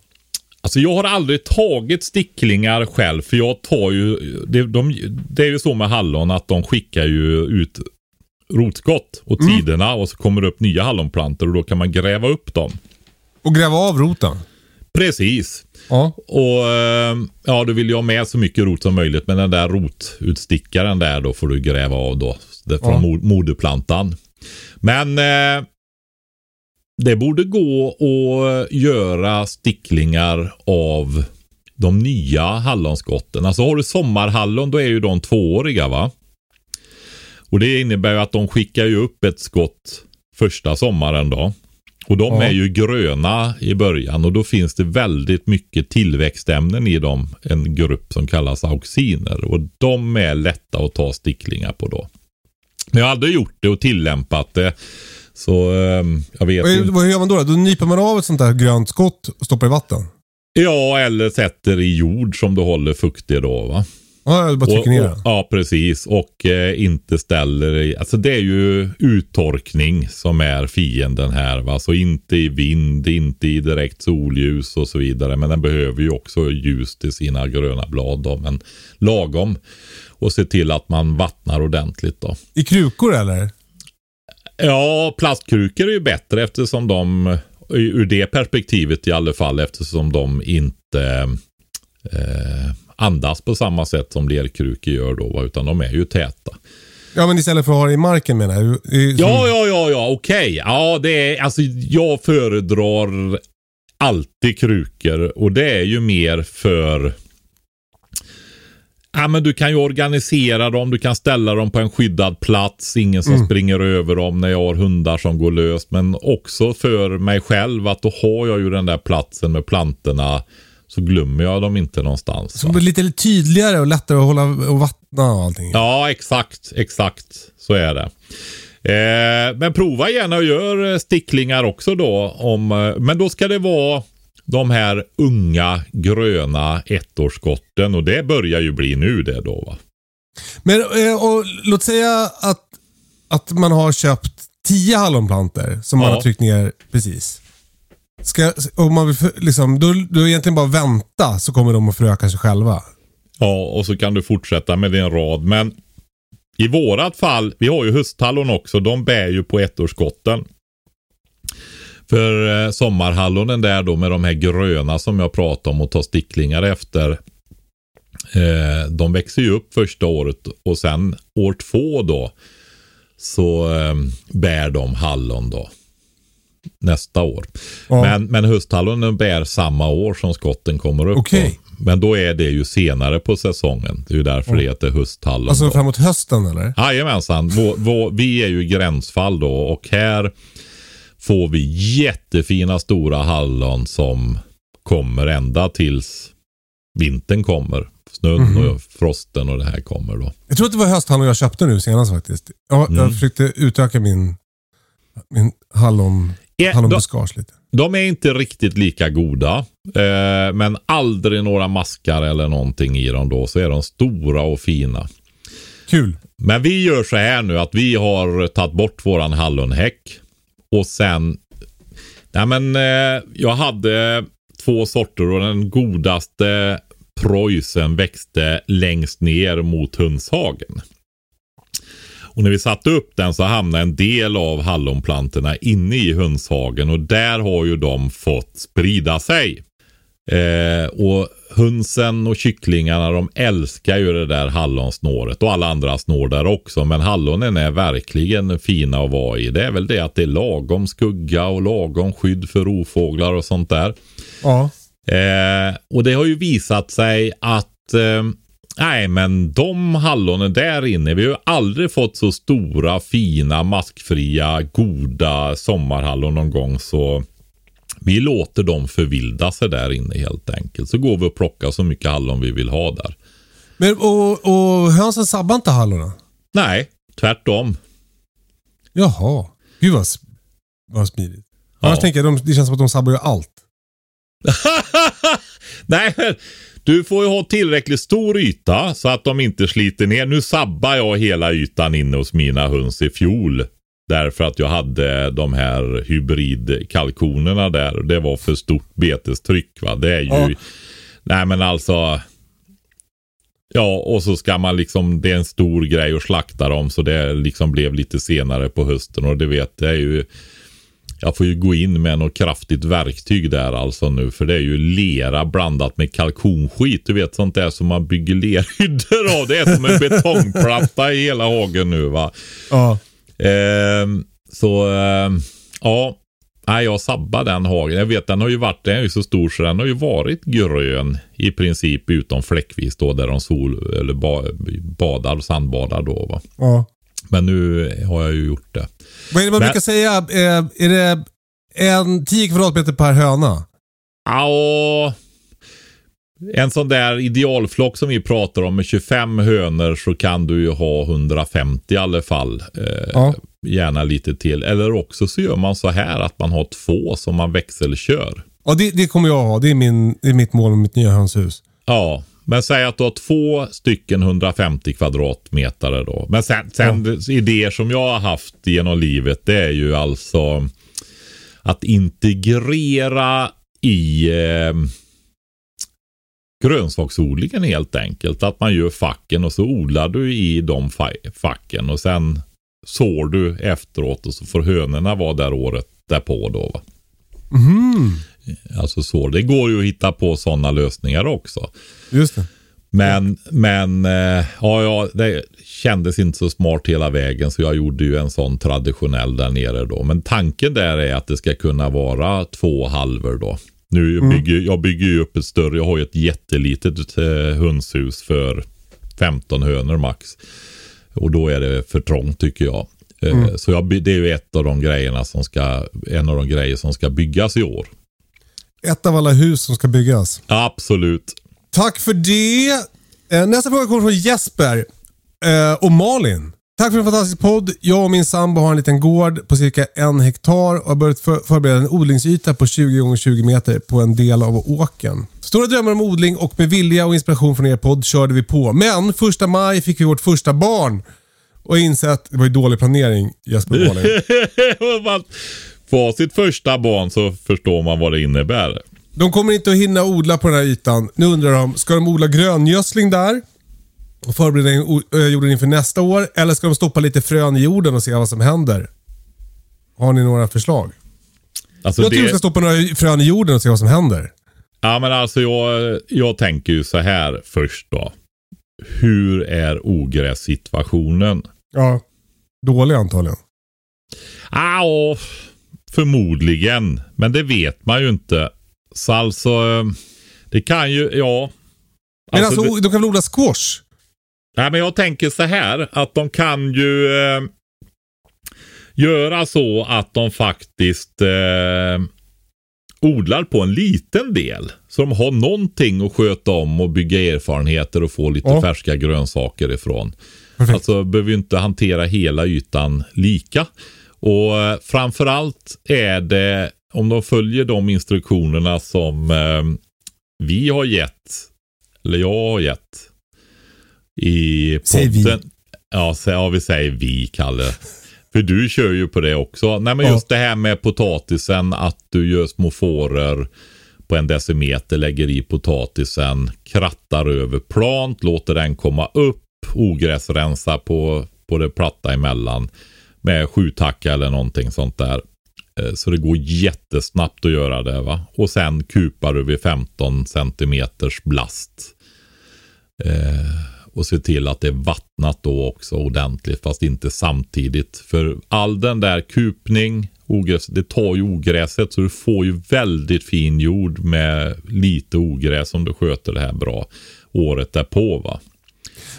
Alltså jag har aldrig tagit sticklingar själv för jag tar ju, det, de, det är ju så med hallon att de skickar ju ut rotskott åt sidorna och så kommer det upp nya hallonplantor och då kan man gräva upp dem. Och gräva av roten? Precis. Ja. Och eh, ja, du vill ju ha med så mycket rot som möjligt. Men den där rotutstickaren där då får du gräva av då. Från Ja. mo- moderplantan. Men eh, det borde gå att göra sticklingar av de nya hallonskotten. Alltså har du sommarhallon då är ju de tvååriga va? Och det innebär ju att de skickar ju upp ett skott första sommaren då. Och de Ja. är ju gröna i början och då finns det väldigt mycket tillväxtämnen i dem. En grupp som kallas auxiner och de är lätta att ta sticklingar på då. Men jag har aldrig gjort det och tillämpat det. Så ehm, jag vet Vad, inte. vad gör man då? Då nyper man av ett sånt där grönt skott och stoppar i vatten? Ja, eller sätter i jord som du håller fuktig då va. Ja, bara trycker Och- ner och, den. Ja, precis. Och eh, inte ställer i, alltså det är ju uttorkning som är fienden här va. Så inte i vind, inte i direkt solljus och så vidare. Men den behöver ju också ljus till sina gröna blad då. Men lagom. Och se till att man vattnar ordentligt då. I krukor eller? Ja, plastkrukor är ju bättre eftersom de, ur det perspektivet i alla fall, eftersom de inte eh, andas på samma sätt som lerkrukor gör då, utan de är ju täta. Ja, men istället för att ha det i marken menar jag. I- som- Ja, ja, ja, ja, okej. Ja, det är, alltså jag föredrar alltid krukor och det är ju mer för Ja, men du kan ju organisera dem, du kan ställa dem på en skyddad plats, ingen som springer över dem när jag har hundar som går löst. Men också för mig själv att då har jag ju den där platsen med plantorna så glömmer jag dem inte någonstans. Som va? blir lite tydligare och lättare att hålla och vattna och allting. Ja, exakt. Exakt. Så är det. Eh, men prova gärna och gör sticklingar också då. Om, eh, men då ska det vara de här unga gröna ettårsskotten och det börjar ju bli nu det då va. Men eh, och, låt säga att, att man har köpt tio hallonplantor som man Ja. har tryckt ner precis. Ska, om man vill, liksom, då, då egentligen bara vänta så kommer de att föröka sig själva. Ja, och så kan du fortsätta med din rad. Men i vårat fall, vi har ju hösthallon också, de bär ju på ettårsskotten. För eh, sommarhallonen där då med de här gröna som jag pratade om och tar sticklingar efter. Eh, de växer ju upp första året och sen år två då så eh, bär de hallon då. Nästa år. Ja. Men, men hösthallonen bär samma år som skotten kommer upp. Då. Men då är det ju senare på säsongen. Det är ju därför det heter hösthallon. Alltså då. framåt hösten eller? Jajamensan. Vår, vår, vi är ju gränsfall då och här får vi jättefina stora hallon som kommer ända tills vintern kommer. Snön Mhm. och frosten och det här kommer då. Jag tror att det var hösthallon jag köpte nu senast faktiskt. Jag, Mm. jag försökte utöka min, min hallon, Ja, hallonbuskage lite. De är inte riktigt lika goda. Eh, men aldrig några maskar eller någonting i dem då. Så är de stora och fina. Kul. Men vi gör så här nu att vi har tagit bort våran hallonhäck. Och sen... Nej men eh, jag hade två sorter och den godaste preussen växte längst ner mot hönshagen. Och när vi satte upp den så hamnade en del av hallonplantorna inne i hönshagen och där har ju de fått sprida sig. Eh, och hönsen och kycklingarna de älskar ju det där hallonsnåret och alla andra snår där också. Men hallonen är verkligen fina att vara i. Det är väl det att det är lagom skugga och lagom skydd för rovfåglar och sånt där. Ja. Eh, och det har ju visat sig att eh, nej men de hallonen där inne, vi har ju aldrig fått så stora, fina, maskfria, goda sommarhallon någon gång. Så vi låter dem förvilda sig där inne helt enkelt. Så går vi och plockar så mycket hallon vi vill ha där. Men, och, och hönsen sabbar inte hallonen? Nej, tvärtom. Jaha. Gud vad, vad smidigt. Ja. Annars tänker jag, de, det känns som att de sabbar ju allt. Nej, du får ju ha tillräckligt stor yta så att de inte sliter ner. Nu sabbar jag hela ytan inne hos mina höns i fjol. Därför att jag hade de här hybridkalkonerna där. Det var för stort betestryck. Va? Det är ju... Ja. Nej men alltså. Ja och så ska man liksom. Det är en stor grej att slakta dem. Så det liksom blev lite senare på hösten. Och det vet jag ju. jag får ju gå in med något kraftigt verktyg där alltså nu. För det är ju lera blandat med kalkonskit. Du vet sånt där som man bygger lerhyddor av. Det är som en betongplatta i hela hagen nu va. Ja. Ehm, så ehm, ja. Nej, jag sabbar den hagen. Jag vet den har ju varit, den är ju så stor så den har ju varit grön i princip utom fläckvis då där de sol eller ba, badar och sandbadar då va. ja. Men nu har jag ju gjort det. Vad är det man Men- brukar säga? Eh, Är det en 10 kvadratmeter per höna? Ja, en sån där idealflock som vi pratar om med 25 hönor så kan du ju ha 150 i alla fall. Eh, Ja. Gärna lite till. Eller också så gör man så här att man har två som man växelkör. Ja, det, det kommer jag ha. Det är, min, det är mitt mål med mitt nya hönshus. Ja, men säg att du har två stycken 150 kvadratmeter då. Men sen, sen idéer som jag har haft genom livet det är ju alltså att integrera i eh, grönsaksodlingen helt enkelt. Att man gör facken och så odlar du i de fa- facken och sen sår du efteråt och så får hönorna vara där året därpå då. Va? Mhm. Alltså så. Det går ju att hitta på sådana lösningar också. Just det. Men, men eh, ja, ja, det kändes inte så smart hela vägen så jag gjorde ju en sån traditionell där nere då. Men tanken där är att det ska kunna vara två halvor då. Nu bygger jag bygger ju upp ett större, jag har ju ett jättelitet eh, hönshus för 15 hönor max. Och då är det för trångt tycker jag. Eh, Så jag, det är ju ett av de grejerna som ska, en av de grejer som ska byggas i år. Ett av alla hus som ska byggas. Absolut. Tack för det. Eh, Nästa fråga kommer från Jesper och Malin. Tack för en fantastisk podd. Jag och min sambo har en liten gård på cirka en hektar och har börjat för förbereda en odlingsyta på 20 x 20 meter på en del av åkern. Stora drömmar om odling och med vilja och inspiration från er podd körde vi på. Men första maj fick vi vårt första barn och insett det var ju dålig planering Jesper Malin. Får sitt första barn så förstår man vad det innebär. De kommer inte att hinna odla på den här ytan. Nu undrar de, ska de odla gröngödsling där? Och förbereda jorden inför nästa år? Eller ska de stoppa lite frön i jorden och se vad som händer? Har ni några förslag? Alltså Jag tror de det, ska stoppa några frön i jorden och se vad som händer. ja, men alltså jag, jag tänker ju så här först då. Hur är ogrässituationen? Ja. Dålig antagligen. Ja, förmodligen. Men det vet man ju inte. Så alltså, eh, det kan ju, ja. Men alltså, det- de kan väl odla squash? Nej, men jag tänker så här att de kan ju eh, göra så att de faktiskt eh, odlar på en liten del. Så de har någonting att sköta om och bygga erfarenheter och få lite Ja. färska grönsaker ifrån. Perfekt. Alltså behöver ju inte hantera hela ytan lika. Och eh, framförallt är det om de följer de instruktionerna som eh, vi har gett, eller jag har gett i Säg vi. Ja, så, ja, vi säger vi, Kalle. För du kör ju på det också. Nej, men Ja. just det här med potatisen, att du gör små fåror på en decimeter, lägger i potatisen, krattar över plant, låter den komma upp, ogräsrensa på, på det platta emellan med sjutacka eller någonting sånt där. Eh, Så det går jättesnabbt att göra det. va. Och sen kupar du vid 15 centimeters blast. Eh, och se till att det är vattnat då också ordentligt fast inte samtidigt. För all den där kupning, ogräs, det tar ju ogräset så du får ju väldigt fin jord med lite ogräs om du sköter det här bra året därpå va.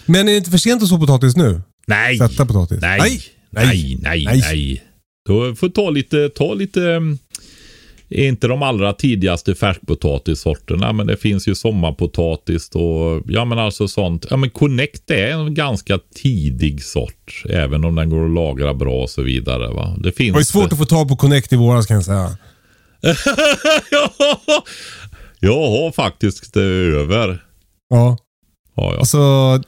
Men är det inte för sent att så potatis nu? Nej! Sätta potatis? Nej, Nej. nej, nej, Nej. nej. Då får ta lite, ta lite, mm, inte de allra tidigaste färskpotatissorterna, men det finns ju sommarpotatis och ja men alltså sånt. Ja men Connect är en ganska tidig sort, även om den går att lagra bra och så vidare. Va? Det finns Det var svårt att få tag på Connect i våras kan jag säga. jag har faktiskt det över. Ja. Ja, ja. Alltså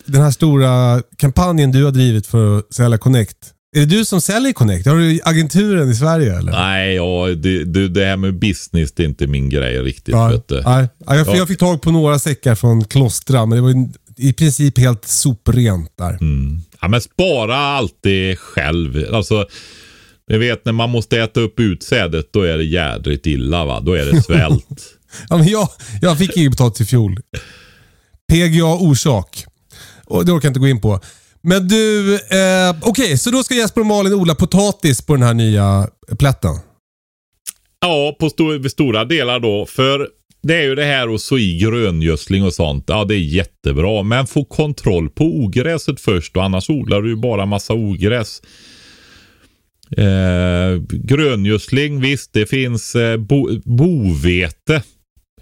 den här stora kampanjen du har drivit för att sälja Connect. Är det du som säljer Connect? Har du agenturen i Sverige eller? Nej, ja, det, det, det här med business det är inte min grej riktigt. Ja, Vet nej. Ja, jag, Ja. jag fick tag på några säckar från Klostra, men det var i princip helt soprent där. Ja, men spara alltid själv. Alltså, Ni vet när man måste äta upp utsädet, då är det jädrigt illa va. Då är det svält. Ja, men jag, jag fick ingen potatis i fjol. PGA orsak. Och det orkar jag inte gå in på. Men du, eh, okej, så då ska Jesper och Malin odla potatis på den här nya plätten? ja, på sto stora delar då. För det är ju det här att så i gröngödsling och sånt. Ja, det är jättebra. Men få kontroll på ogräset först och annars odlar du ju bara massa ogräs. Eh, gröngödsling, visst det finns eh, bo, bovete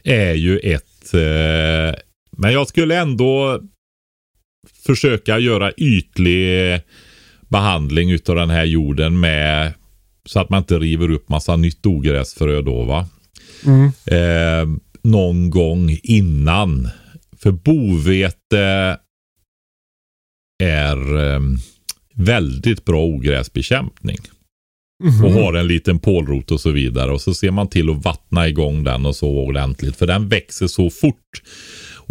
är ju ett. Eh, men jag skulle ändå försöka göra ytlig behandling utav den här jorden med så att man inte river upp massa nytt ogräsfrö då va. Eh, någon gång innan. För bovete är eh, väldigt bra ogräsbekämpning. Och har en liten pålrot och så vidare. Och så ser man till att vattna igång den och så ordentligt. För den växer så fort.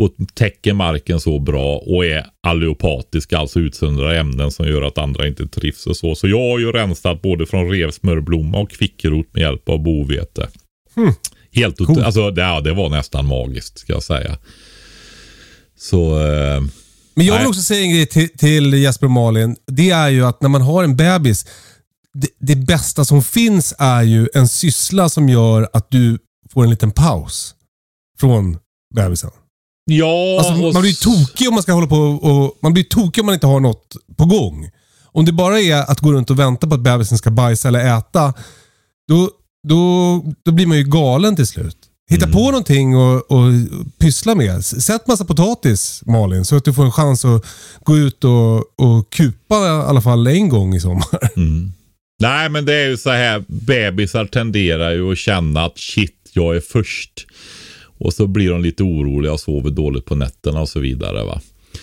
Och täcker marken så bra och är allopatisk, alltså utsöndrar ämnen som gör att andra inte trivs och så. Så jag har ju rensat både från revsmörblomma och kvickrot med hjälp av bovete. Helt Coolt. alltså det, ja, det var nästan magiskt ska jag säga. Så eh, Men jag vill Nej. också säga en grej till, till Jesper och Malin. Det är ju att när man har en bebis, det, det bästa som finns är ju en syssla som gör att du får en liten paus från bebisen. Ja. Alltså, och man blir tokig om man ska hålla på och, man blir tokig om man inte har något på gång. Om det bara är att gå runt och vänta på att bebisen ska bajsa eller äta, då, då, då blir man ju galen till slut. Hitta Mm. på någonting och, och pyssla med. Sätt massa potatis Malin, så att du får en chans att gå ut och, och kupa i alla fall en gång i sommar. Nej, men det är ju så här. Bebisar tenderar ju att känna att shit, jag är först. Och så blir de lite oroliga och sover dåligt på nätterna och så vidare. va.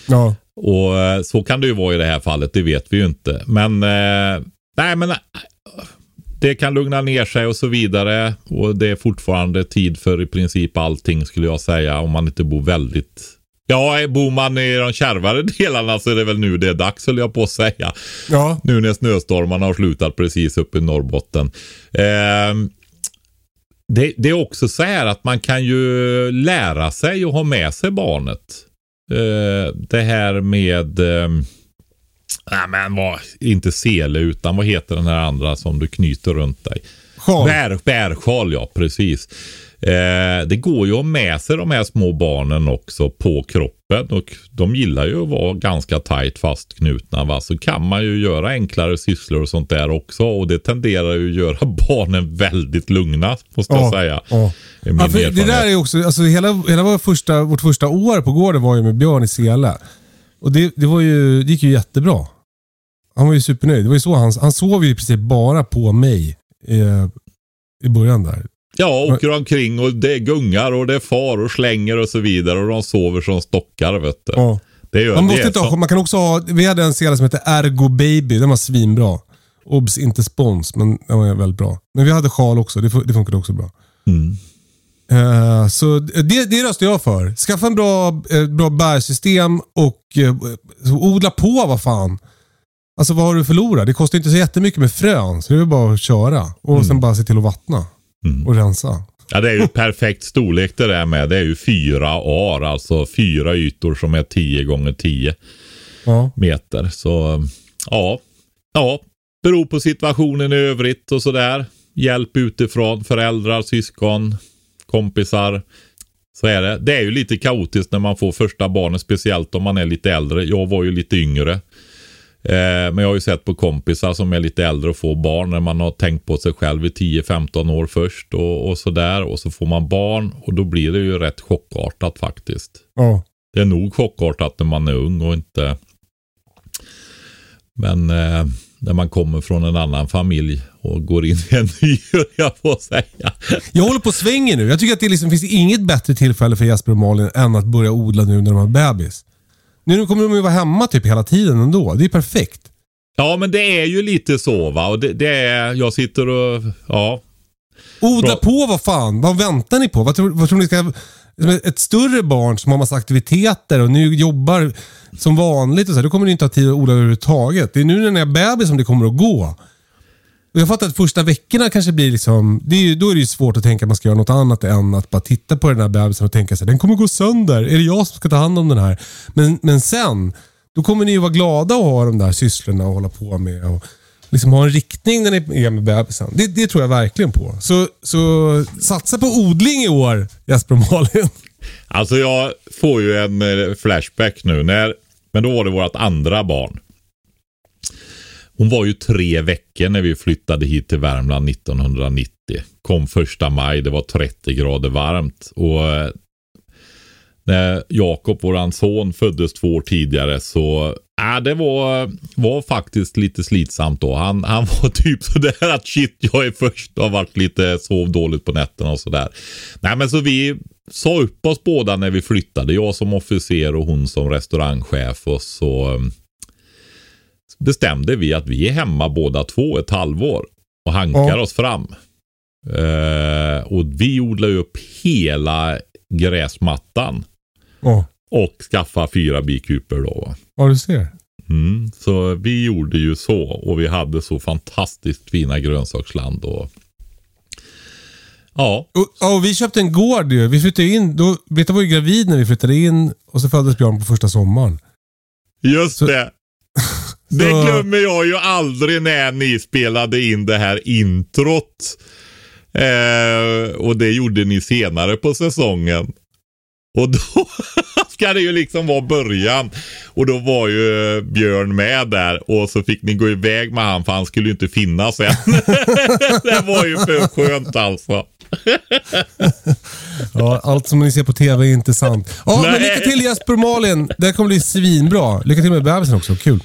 Ja. Och eh, så kan det ju vara i det här fallet, det vet vi ju inte. Men, eh, nej men eh, det kan lugna ner sig och så vidare. Och det är fortfarande tid för i princip allting skulle jag säga. Om man inte bor väldigt... Ja, bor man i de kärvare delarna så är det väl nu det är dags höll jag på att säga. Ja. Nu när snöstormarna har slutat precis uppe i Norrbotten. Ehm, det, det är också så här att man kan ju lära sig och ha med sig barnet. Eh, det här med, ehm, nej men vad, inte sele utan vad heter den här andra som du knyter runt dig? Sjal. Bär, bärsjal, ja precis. Eh, det går ju att ha med sig de här små barnen också på kroppen och de gillar ju att vara ganska tajt fastknutna. Va? Så kan man ju göra enklare sysslor och sånt där också och det tenderar ju att göra barnen väldigt lugna måste jag säga. Ja. Ja, för det där är också, alltså hela, hela vår första, vårt första år på gården var ju med Björn i Sele. Och det, det, var ju, det gick ju jättebra. Han var ju supernöjd. Det var ju så han, han sov ju i princip bara på mig eh, i början där. Ja, åker omkring och det gungar och det far och slänger och så vidare och de sover som stockar vet du. Ja. Det gör Man, måste inte ha, man kan också ha, vi hade en sele som hette Ergo Baby. Den var svinbra. Obs, inte spons, men den var väldigt bra. Men vi hade sjal också. Det, det funkade också bra. Mm. Eh, så det, det röstar jag för. Skaffa en bra, eh, bra bärsystem och eh, odla på vad fan. Alltså vad har du förlorat? Det kostar inte så jättemycket med frön, så det är bara att köra. Och sen bara se till att vattna och rensa. Ja, det är ju perfekt storlek det där med. Det är ju fyra ar, alltså fyra ytor som är 10 gånger 10 Ja. meter. Så ja, ja, beror på situationen i övrigt och sådär. Hjälp utifrån, föräldrar, syskon, kompisar. Så är det. Det är ju lite kaotiskt när man får första barnet, speciellt om man är lite äldre. Jag var ju lite yngre. Eh, men jag har ju sett på kompisar som är lite äldre och får barn när man har tänkt på sig själv i 10-15 år först och, och sådär. Och så får man barn och då blir det ju rätt chockartat faktiskt. Ja. Det är nog chockartat när man är ung och inte... Men eh, när man kommer från en annan familj och går in i en ny, jag att säga. Jag håller på svänga nu. Jag tycker att det liksom finns inget bättre tillfälle för Jesper och Malin än att börja odla nu när de har bebis. Nu kommer de ju vara hemma typ hela tiden ändå. Det är perfekt. Ja, men det är ju lite så va. Och det, det är, jag sitter och, ja. Odla Bra. på vad fan. Vad väntar ni på? Vad tror, vad tror ni ska... Ett större barn som har massa aktiviteter och nu jobbar som vanligt och så här, då kommer ni inte ha tid att odla överhuvudtaget. Det är nu när ni är bebis som det kommer att gå. Och jag fattar att första veckorna kanske blir liksom, det är ju, då är det ju svårt att tänka att man ska göra något annat än att bara titta på den här bebisen och tänka sig den kommer gå sönder. Är det jag som ska ta hand om den här? Men, men sen, då kommer ni ju vara glada att ha de där sysslorna att hålla på med. Och liksom ha en riktning när ni är med bebisen. Det, det tror jag verkligen på. Så, så satsa på odling i år, Jesper och Malin. Alltså jag får ju en eh, flashback nu. När, men då var det vårt andra barn. Hon var ju tre veckor när vi flyttade hit till Värmland 1990. Kom första maj, det var 30 grader varmt. Och eh, när Jakob, våran son, föddes två år tidigare så äh, det var, var faktiskt lite slitsamt då. Han, han var typ sådär att shit, jag är först och har varit lite sov dåligt på nätterna och sådär. Nej men så vi sa upp oss båda när vi flyttade. Jag som officer och hon som restaurangchef och så mm, bestämde vi att vi är hemma båda två ett halvår och hankar Ja. oss fram. Eh, och vi odlar ju upp hela gräsmattan Ja, och skaffa fyra bikuper då. ja du ser. Mm, så vi gjorde ju så och vi hade så fantastiskt fina grönsaksland. Och... Ja, Och, och vi köpte en gård ju. Vi flyttade in, då, Britta var ju gravid när vi flyttade in och så föddes Björn på första sommaren. just Så- det. Det glömmer jag ju aldrig när ni spelade in det här introt. Eh, och det gjorde ni senare på säsongen. Och då ska det ju liksom vara början. Och då var ju Björn med där och så fick ni gå iväg med han för han skulle ju inte finnas sen. det var ju för skönt alltså. Ja, allt som ni ser på TV är inte sant. Ja, men Nej. lycka till Jesper och Malin. Det här kommer bli svinbra. Lycka till med bebisen också. Kul.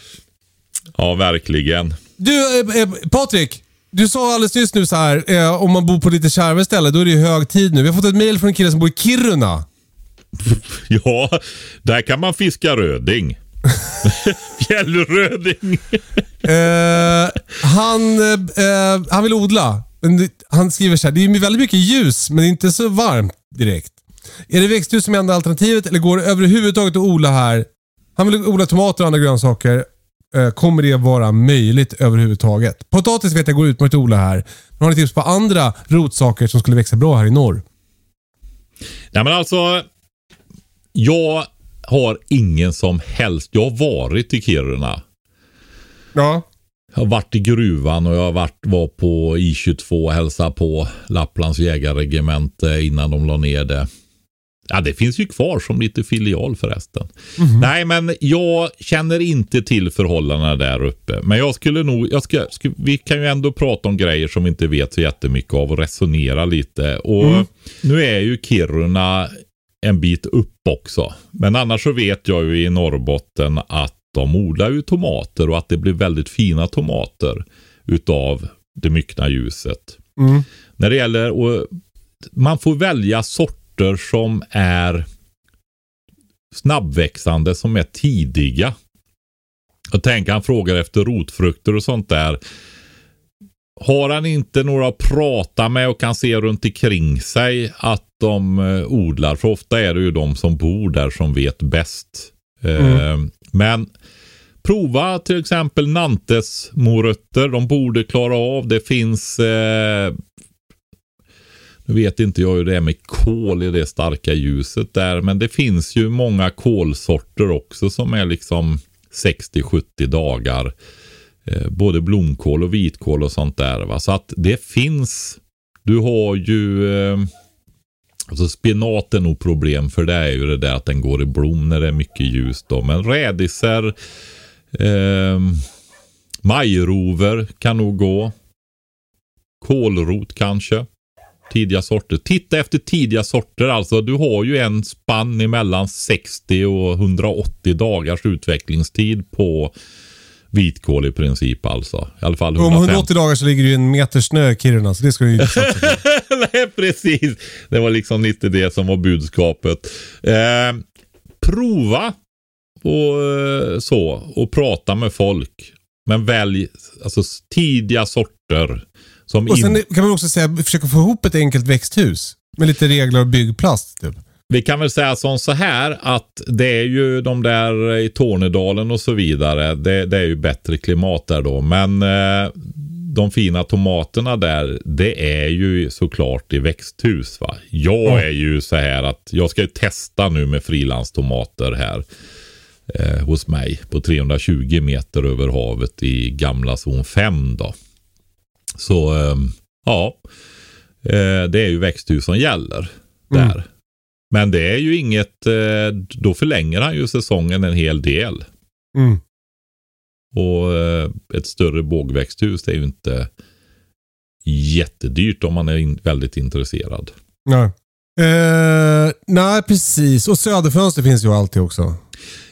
Ja, verkligen. Du, eh, eh, Patrik. Du sa alldeles nyss nu så här, eh, om man bor på lite kärvare ställe, då är det ju hög tid nu. Vi har fått ett mail från en kille som bor i Kiruna. Ja, där kan man fiska röding. Fjällröding. Eh, han, eh, eh, han vill odla. Men Han skriver så här, det är väldigt mycket ljus, men det är inte så varmt direkt. Är det växthus som är enda alternativet eller går det överhuvudtaget att odla här? Han vill odla tomater och andra grönsaker. Eh, kommer det vara möjligt överhuvudtaget? Potatis vet jag går utmärkt odla här. Men har ni tips på andra rotsaker som skulle växa bra här i norr? Ja, men alltså. Jag har ingen som helst. Jag har varit i Kiruna. Ja. Jag har varit i gruvan och jag har varit, var på I22 och hälsade på Lapplands jägarregemente innan de la ner det. Ja, det finns ju kvar som lite filial förresten. Nej, men jag känner inte till förhållandena där uppe. Men jag skulle nog, jag ska, ska, vi kan ju ändå prata om grejer som vi inte vet så jättemycket av och resonera lite. Och nu är ju Kiruna en bit upp också. Men annars så vet jag ju i Norrbotten att de odlar ju tomater och att det blir väldigt fina tomater utav det myckna ljuset. Mm. När det gäller och man får välja sorter som är snabbväxande, som är tidiga. Jag tänker han frågar efter rotfrukter och sånt där. Har han inte några att prata med och kan se runt omkring sig att de eh, odlar? För ofta är det ju de som bor där som vet bäst. Eh, men prova till exempel Nantes morötter. De borde klara av. Det finns eh, nu vet inte jag hur det är med kol i det starka ljuset där, men det finns ju många kolsorter också som är liksom 60-70 dagar. Eh, både blomkål och vitkål och sånt där. Va? Så att det finns. Du har ju eh, Alltså spenat är nog problem för det är ju det där att den går i blom när det är mycket ljus då. Men rädisor, eh, majrover kan nog gå. Kålrot kanske. Tidiga sorter. Titta efter tidiga sorter alltså. Du har ju en spann emellan 60 och 180 dagars utvecklingstid på vitkål i princip alltså. I alla fall Om 150. 180 dagar så ligger det ju en meter snö i Kiruna, så det ska du ju inte. Nej, precis. Det var liksom inte det som var budskapet. Eh, prova och eh, så och prata med folk. Men välj alltså tidiga sorter. Som Och sen in, kan man också säga, försöka få ihop ett enkelt växthus. Med lite regler och byggplast typ. vi kan väl säga som så här att det är ju de där i Tornedalen och så vidare. Det, det är ju bättre klimat där då. Men eh, de fina tomaterna där, det är ju såklart i växthus. va. Jag är ju så här att jag ska ju testa nu med frilandstomater här eh, hos mig på 320 meter över havet i gamla zon 5 då. Så eh, ja, eh, det är ju växthus som gäller där. Mm. Men det är ju inget, eh, då förlänger han ju säsongen en hel del. Mm. Och eh, ett större bågväxthus det är ju inte jättedyrt om man är väldigt intresserad. Nej. Eh, nej, precis. Och söderfönster finns ju alltid också.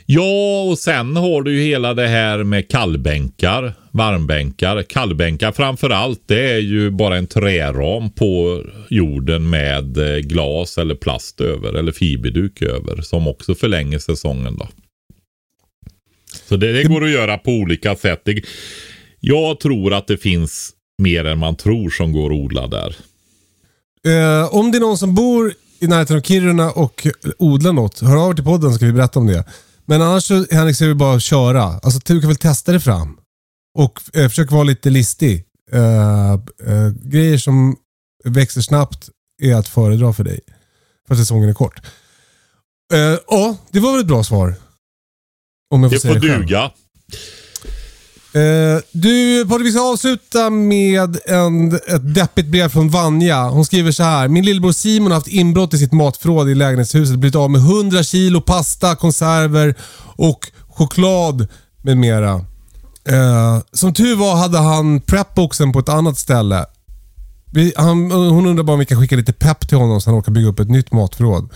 Ja, och sen har du ju hela det här med kallbänkar, varmbänkar. Kallbänkar framför allt, det är ju bara en träram på jorden med eh, glas eller plast över eller fiberduk över som också förlänger säsongen då. Så det, det går att göra på olika sätt. Det, jag tror att det finns mer än man tror som går att odla där. Uh, om det är någon som bor i närheten av Kiruna och odlar något, hör av er till podden så ska vi berätta om det. Men annars så Henrik, så är det bara att köra. Alltså du kan väl testa det fram. Och eh, försök vara lite listig. Eh, eh, grejer som växer snabbt är att föredra för dig. För säsongen är kort. Eh, Ja, det var väl ett bra svar. Om jag får Det säga får själv. duga. Uh, du, Patrik, vi ska avsluta med en, ett deppigt brev från Vanja. Hon skriver så här. Min lillebror Simon har haft inbrott i sitt matförråd i lägenhetshuset. Blivit av med 100 kilo pasta, konserver och choklad med mera. Uh, som tur var hade han prepboxen på ett annat ställe. Vi, han, hon undrar bara om vi kan skicka lite pepp till honom så han orkar bygga upp ett nytt matförråd.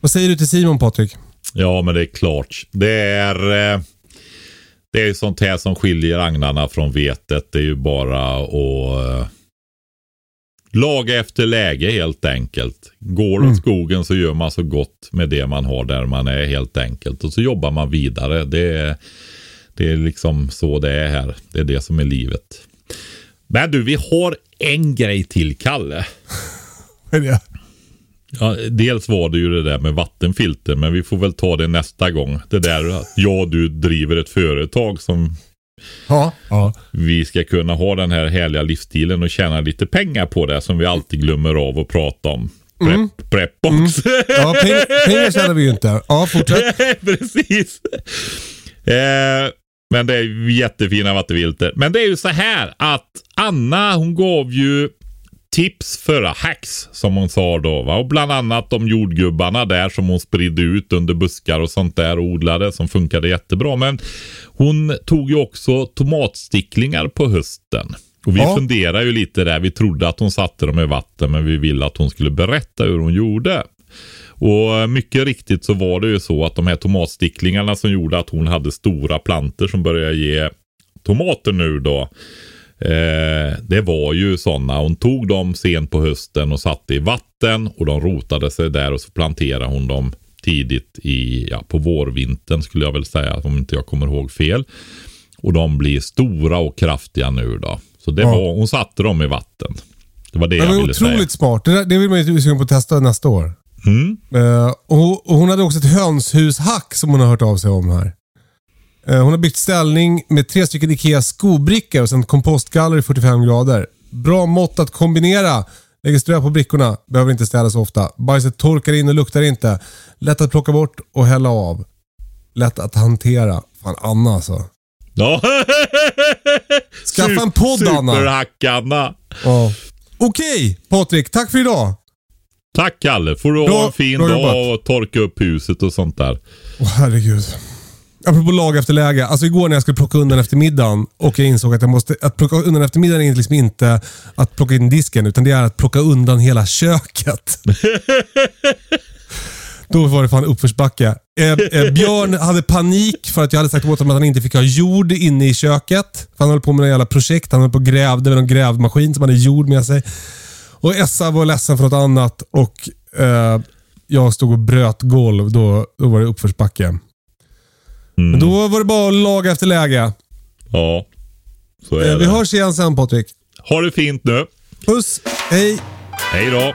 Vad säger du till Simon, Patrik? Ja, men det är klart. Det är, eh, det är ju sånt här som skiljer agnarna från vetet. Det är ju bara att eh, laga efter läge helt enkelt. Går det åt skogen så gör man så gott med det man har där man är helt enkelt. Och så jobbar man vidare. Det är, det är liksom så det är här. Det är det som är livet. Men du, vi har en grej till, Kalle. Vad är det? Ja, dels var det ju det där med vattenfilter, men vi får väl ta det nästa gång. Det där att jag och du driver ett företag som Ja. ja. vi ska kunna ha den här härliga livsstilen och tjäna lite pengar på det som vi alltid glömmer av att prata om. Prep, Prepbox. ja peng, pengar tjänar vi ju inte. Ja, fortsätt. Precis. Eh, men det är jättefina vattenfilter. Men det är ju så här att Anna hon gav ju tips förra hacks som hon sa då. Va? Och bland annat de jordgubbarna där som hon spridde ut under buskar och sånt där och odlade som funkade jättebra. Men hon tog ju också tomatsticklingar på hösten. Och vi Ja. funderar ju lite där. Vi trodde att hon satte dem i vatten men vi ville att hon skulle berätta hur hon gjorde. Och mycket riktigt så var det ju så att de här tomatsticklingarna som gjorde att hon hade stora planter som började ge tomater nu då. Eh, det var ju sådana. Hon tog dem sent på hösten och satte i vatten och de rotade sig där och så planterade hon dem tidigt i, ja, på vårvintern skulle jag väl säga om inte jag kommer ihåg fel. Och de blir stora och kraftiga nu då. Så det Ja. var, hon satte dem i vatten. Det var det Det jag var ville säga. otroligt smart. Det, där, det vill man ju sugen på att testa nästa år. Mm. Eh, och, och Hon hade också ett hönshushack som hon har hört av sig om här. Eh, hon har byggt ställning med tre stycken IKEA skobrickor och sen kompostgaller i 45 grader. Bra mått att kombinera. Lägger strö på brickorna. Behöver inte städa så ofta. Bajset torkar in och luktar inte. Lätt att plocka bort och hälla av. Lätt att hantera. Fan Anna alltså. Ja. Skaffa en podd, Anna. Superhack-Anna. Ja. Okej Patrik, tack för idag. Tack Kalle. Får du ha en fin dag och torka upp huset och sånt där. Åh herregud. Apropå lag efter läge. Alltså igår när jag skulle plocka undan efter middagen och jag insåg att jag måste... Att plocka undan efter middagen är liksom inte att plocka in disken utan det är att plocka undan hela köket. Då var det fan uppförsbacke. Eh, eh, Björn hade panik för att jag hade sagt åt honom att han inte fick ha jord inne i köket. Han höll på med några jävla projekt. Han höll på och grävde med någon grävmaskin som hade jord med sig. Och Essa var ledsen för något annat och eh, jag stod och bröt golv. Då, då var det uppförsbacke. Men då var det bara att laga efter läge. Ja, så är Eh, vi det. hörs igen sen Patrik. Ha det fint nu. Puss, hej! Hej då.